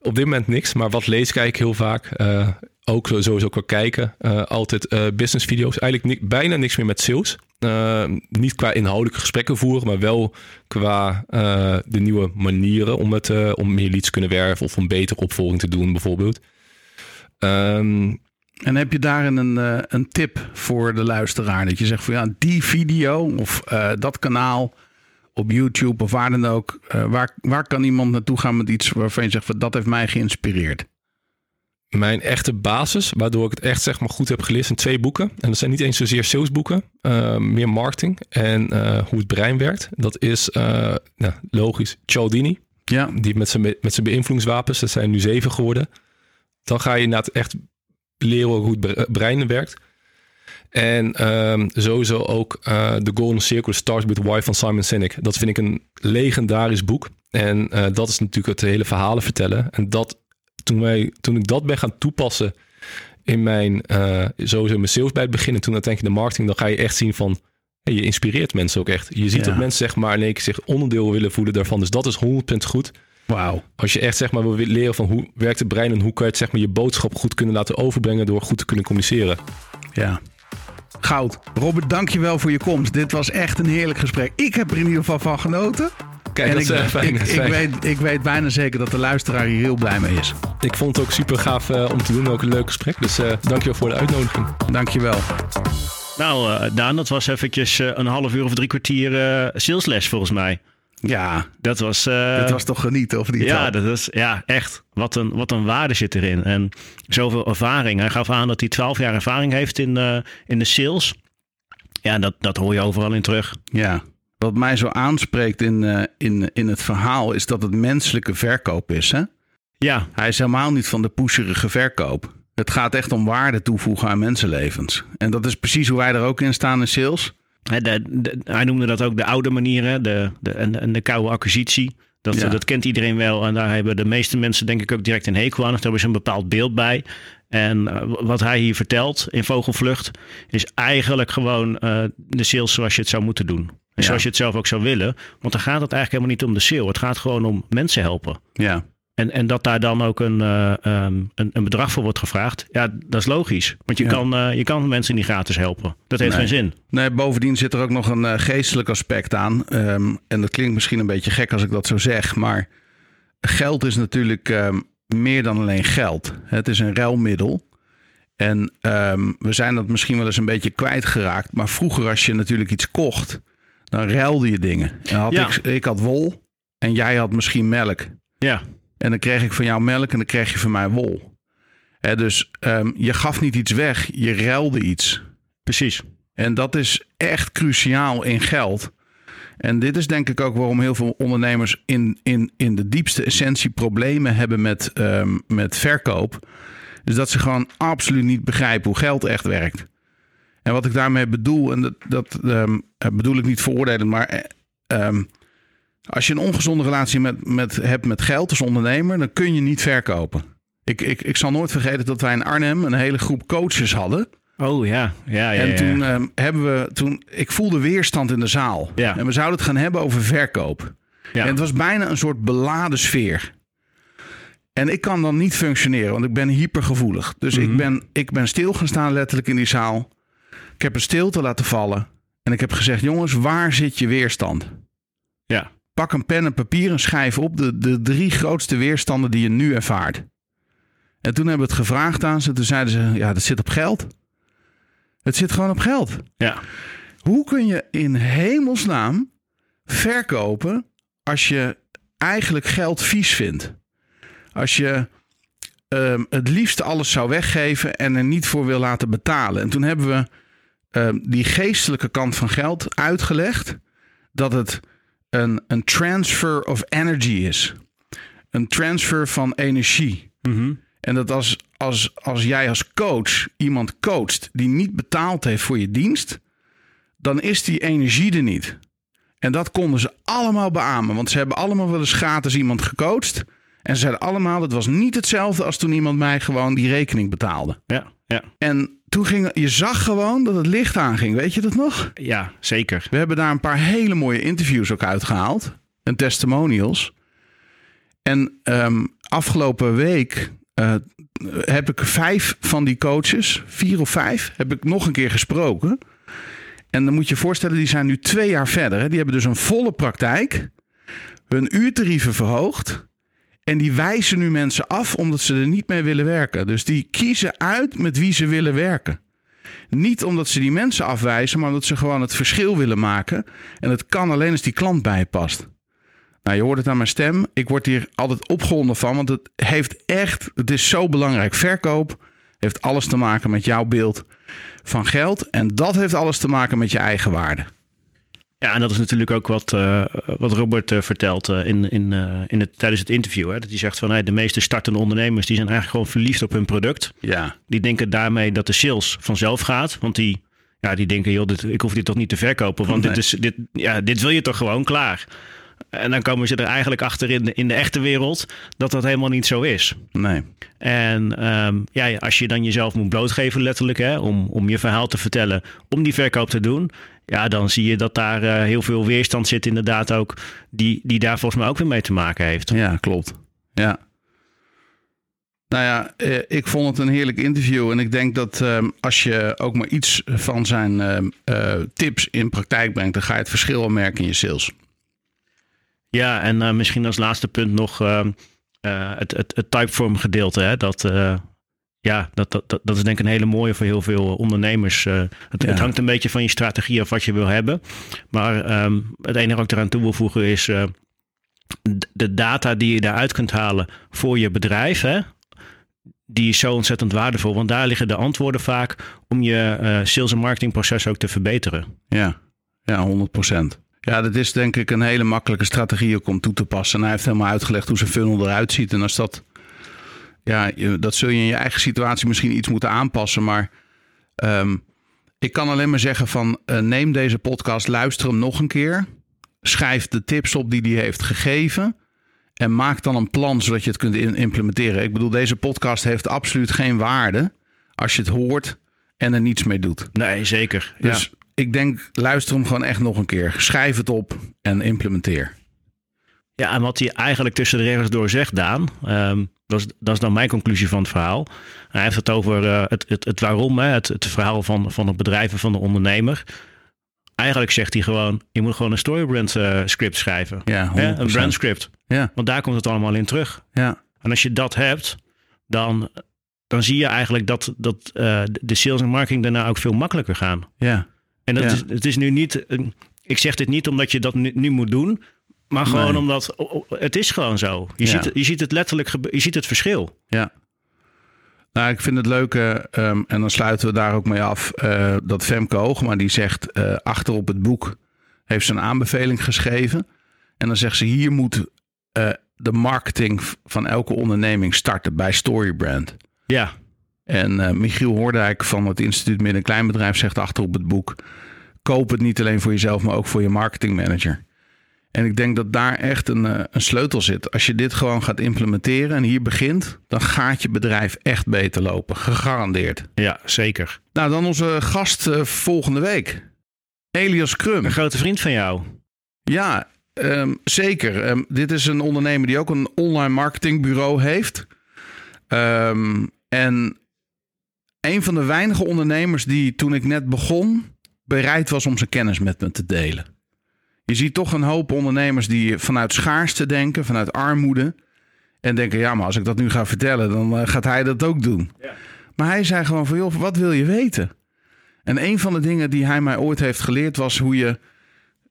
Op dit moment niks, maar wat lees ik eigenlijk heel vaak. Ook sowieso qua kijken. altijd business video's. Eigenlijk bijna niks meer met sales. niet qua inhoudelijke gesprekken voeren, maar wel qua de nieuwe manieren om, het, om meer leads te kunnen werven of om betere opvolging te doen bijvoorbeeld. Um, en heb je daar een, uh, een tip voor de luisteraar? Dat je zegt van ja, die video of uh, dat kanaal op YouTube of waar dan ook. Uh, waar, waar kan iemand naartoe gaan met iets waarvan je zegt van dat heeft mij geïnspireerd? Mijn echte basis, waardoor ik het echt zeg maar goed heb gelezen, zijn twee boeken. En dat zijn niet eens zozeer salesboeken, meer marketing en hoe het brein werkt. Dat is nou, logisch Cialdini. Ja. Die met zijn, met zijn beïnvloedingswapens, dat zijn nu zeven geworden dan ga je inderdaad echt leren hoe het brein werkt. En um, sowieso ook uh, The Golden Circle Starts with Why van Simon Sinek. Dat vind ik een legendarisch boek. En uh, dat is natuurlijk het hele verhalen vertellen. En dat, toen, wij, toen ik dat ben gaan toepassen in mijn, uh, sowieso mijn sales bij het begin en toen uiteindelijk de marketing, dan ga je echt zien van, hey, je inspireert mensen ook echt. Je ziet ja. dat mensen zeg maar in één keer zich onderdeel willen voelen daarvan. Dus dat is 100% goed. Wauw. Als je echt zeg maar wil leren van hoe werkt het brein en hoe kan je het, zeg maar, je boodschap goed kunnen laten overbrengen door goed te kunnen communiceren. Ja. Goud. Robert, dankjewel voor je komst. Dit was echt een heerlijk gesprek. Ik heb er in ieder geval van genoten. Kijk, en dat ik, is, uh, fijn, ik, weet, ik weet bijna zeker dat de luisteraar hier heel blij mee is. Ik vond het ook super gaaf uh, om te doen. Ook een leuk gesprek. Dus uh, dankjewel voor de uitnodiging. Dankjewel. Nou, uh, Daan, dat was eventjes een half uur of drie kwartier salesles volgens mij. Ja, dat was. Uh, dat was toch genieten, of niet? Ja, dat is, ja echt. Wat een, wat een waarde zit erin. En zoveel ervaring. Hij gaf aan dat hij 12 jaar ervaring heeft in, uh, in de sales. Ja, dat, dat hoor je overal in terug. Ja. Wat mij zo aanspreekt in, uh, in, in het verhaal is dat het menselijke verkoop is. Hè? Ja. Hij is helemaal niet van de pusherige verkoop. Het gaat echt om waarde toevoegen aan mensenlevens. En dat is precies hoe wij er ook in staan in sales. De, de, hij noemde dat ook de oude manieren de, de, en, en de koude acquisitie. Dat, ja. dat kent iedereen wel. En daar hebben de meeste mensen denk ik ook direct een hekel aan. Of daar hebben ze een bepaald beeld bij. En uh, wat hij hier vertelt in Vogelvlucht... is eigenlijk gewoon uh, de sales zoals je het zou moeten doen. En Ja. zoals je het zelf ook zou willen. Want dan gaat het eigenlijk helemaal niet om de sale. Het gaat gewoon om mensen helpen. Ja. En, en dat daar dan ook een, eh, ehm, een, een bedrag voor wordt gevraagd. Ja, dat is logisch. Want je, Ja. kan, eh, je kan mensen niet gratis helpen. Dat heeft Nee. geen zin. Nee, bovendien zit er ook nog een eh, geestelijk aspect aan. Ehm, en dat klinkt misschien een beetje gek als ik dat zo zeg. Maar geld is natuurlijk ehm, meer dan alleen geld. Het is een ruilmiddel. En ehm, we zijn dat misschien wel eens een beetje kwijtgeraakt. Maar vroeger als je natuurlijk iets kocht, dan ruilde je dingen. En had Ja. ik, ik had wol en jij had misschien melk. Ja, En dan kreeg ik van jou melk en dan kreeg je van mij wol. Dus ehm, je gaf niet iets weg, je ruilde iets. precies. En dat is echt cruciaal in geld. En dit is denk ik ook waarom heel veel ondernemers in, in, in de diepste essentie problemen hebben met, ehm, met verkoop. Dus dat ze gewoon absoluut niet begrijpen hoe geld echt werkt. En wat ik daarmee bedoel, en dat, dat ehm, bedoel ik niet veroordelen, maar eh, ehm, als je een ongezonde relatie met, met, hebt met geld als ondernemer, dan kun je niet verkopen. Ik, ik, ik zal nooit vergeten dat wij in Arnhem een hele groep coaches hadden. Oh ja, ja, ja. En ja. toen ehm, hebben we, toen, ik voelde weerstand in de zaal. Ja. En we zouden het gaan hebben over verkoop. ja. En het was bijna een soort beladen sfeer. En ik kan dan niet functioneren, want ik ben hypergevoelig. Dus ik, ben, ik ben stil gaan staan letterlijk in die zaal. Ik heb een stilte laten vallen. En ik heb gezegd, jongens, waar zit je weerstand? ja. Pak een pen en papier en schrijf op de, de drie grootste weerstanden die je nu ervaart. En toen hebben we het gevraagd aan ze. Toen zeiden ze, ja, dat zit op geld. Het zit gewoon op geld. ja. Hoe kun je in hemelsnaam verkopen als je eigenlijk geld vies vindt? Als je ehm, het liefst alles zou weggeven en er niet voor wil laten betalen. En toen hebben we ehm, die geestelijke kant van geld uitgelegd. Dat het een, een transfer of energy is. Een transfer van energie. Mhm. En dat als, als, als jij als coach iemand coacht die niet betaald heeft voor je dienst, dan is die energie er niet. En dat konden ze allemaal beamen, want ze hebben allemaal wel eens gratis iemand gecoacht. En ze zeiden allemaal, het was niet hetzelfde als toen iemand mij gewoon die rekening betaalde. ja, ja. En toen ging, je zag gewoon dat het licht aanging, weet je dat nog? Ja, zeker. We hebben daar een paar hele mooie interviews ook uitgehaald. En testimonials. En ehm, afgelopen week eh, heb ik vijf van die coaches, vier of vijf, heb ik nog een keer gesproken. En dan moet je je voorstellen, die zijn nu twee jaar verder. Hè. Die hebben dus een volle praktijk. Hun uurtarieven verhoogd. En die wijzen nu mensen af omdat ze er niet mee willen werken. Dus die kiezen uit met wie ze willen werken. Niet omdat ze die mensen afwijzen, maar omdat ze gewoon het verschil willen maken. En het kan alleen als die klant bij je past. Nou, je hoort het aan mijn stem. Ik word hier altijd opgewonden van, want het heeft echt, het is zo belangrijk. Verkoop heeft alles te maken met jouw beeld van geld. En dat heeft alles te maken met je eigen waarde. Ja, en dat is natuurlijk ook wat, eh, wat Robert eh, vertelt eh, in, in, in het, tijdens het interview. Hè? Dat hij zegt van hey, de meeste startende ondernemers die zijn eigenlijk gewoon verliefd op hun product. Ja, Die denken daarmee dat de sales vanzelf gaat. Want die, ja, die denken, joh, dit, ik hoef dit toch niet te verkopen. Want dit, is, dit, ja, dit wil je toch gewoon klaar. En dan komen ze er eigenlijk achter in de, in de echte wereld dat dat helemaal niet zo is. nee. En ehm, ja, als je dan jezelf moet blootgeven, letterlijk, hè, om, om je verhaal te vertellen, om die verkoop te doen, ja, dan zie je dat daar eh, heel veel weerstand zit, inderdaad ook, die, die daar volgens mij ook weer mee te maken heeft. Ja, klopt. Ja. Nou ja, eh, ik vond het een heerlijk interview. En ik denk dat ehm, als je ook maar iets van zijn ehm, eh, tips in praktijk brengt, dan ga je het verschil wel merken in je sales. Ja, en eh, misschien als laatste punt nog ehm, eh, het, het, het typeform gedeelte. Hè? Dat, eh, ja, dat, dat, dat, is denk ik een hele mooie voor heel veel ondernemers. Eh, het, Ja. het hangt een beetje van je strategie af wat je wil hebben. Maar ehm, het enige wat ik eraan toe wil voegen is eh, de data die je daaruit kunt halen voor je bedrijf. Hè? Die is zo ontzettend waardevol. Want daar liggen de antwoorden vaak om je eh, sales- en marketingproces ook te verbeteren. Ja, ja 100 Ja, dat is denk ik een hele makkelijke strategie ook om toe te passen. En hij heeft helemaal uitgelegd hoe zijn funnel eruit ziet. En als dat, ja, dat zul je in je eigen situatie misschien iets moeten aanpassen. Maar ehm, ik kan alleen maar zeggen van eh, neem deze podcast, luister hem nog een keer. Schrijf de tips op die hij heeft gegeven. En maak dan een plan zodat je het kunt implementeren. Ik bedoel, deze podcast heeft absoluut geen waarde als je het hoort en er niets mee doet. Nee, zeker. Dus ja. Ik denk, luister hem gewoon echt nog een keer. Schrijf het op en implementeer. Ja, en wat hij eigenlijk tussen de regels door zegt, Daan, ehm, dat, is, dat is dan mijn conclusie van het verhaal. Hij heeft het over uh, het, het, het, waarom, hè, het, het verhaal van, van het bedrijf en van de ondernemer. Eigenlijk zegt hij gewoon, je moet gewoon een storybrand uh, script schrijven. Ja, hè? Een brand script. Ja. Want daar komt het allemaal in terug. Ja. En als je dat hebt, dan, dan zie je eigenlijk dat, dat uh, de sales en marketing daarna ook veel makkelijker gaan. Ja. En dat Ja. is, het is nu niet, ik zeg dit niet omdat je dat nu, nu moet doen, maar gewoon Nee. omdat het is gewoon zo. Je, Ja. ziet, je ziet het letterlijk, je ziet het verschil. Ja. Nou, ik vind het leuke, ehm, en dan sluiten we daar ook mee af, eh, dat Femke Hoogma die zegt, eh achter op het boek heeft ze een aanbeveling geschreven. En dan zegt ze, hier moet eh, de marketing van elke onderneming starten bij Storybrand. Ja, En eh, Michiel Hoordijk van het instituut Midden- en Kleinbedrijf zegt achter op het boek, koop het niet alleen voor jezelf, maar ook voor je marketingmanager. En ik denk dat daar echt een, eh, een sleutel zit. Als je dit gewoon gaat implementeren en hier begint, dan gaat je bedrijf echt beter lopen. Gegarandeerd. ja, zeker. Nou, dan onze gast eh, volgende week. Elias Krum. Een grote vriend van jou. Ja, ehm, zeker. Ehm, dit is een ondernemer die ook een online marketingbureau heeft. Ehm, en een van de weinige ondernemers die toen ik net begon bereid was om zijn kennis met me te delen. Je ziet toch een hoop ondernemers die vanuit schaarste denken, vanuit armoede. En denken, ja, maar als ik dat nu ga vertellen, dan eh, gaat hij dat ook doen. Maar hij zei gewoon van, joh, wat wil je weten? En een van de dingen die hij mij ooit heeft geleerd was hoe je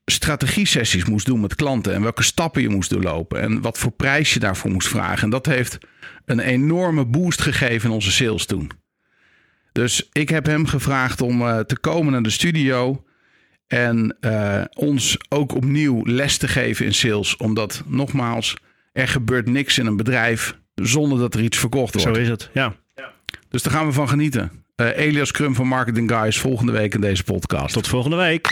strategie-sessies moest doen met klanten. En welke stappen je moest doorlopen. En wat voor prijs je daarvoor moest vragen. En dat heeft een enorme boost gegeven in onze sales toen. Dus ik heb hem gevraagd om eh, te komen naar de studio. En eh, ons ook opnieuw les te geven in sales. Omdat, nogmaals, er gebeurt niks in een bedrijf zonder dat er iets verkocht wordt. Zo is het. Ja. Dus daar gaan we van genieten. Eh, Elias Krum van Marketing Guys volgende week in deze podcast. Tot volgende week.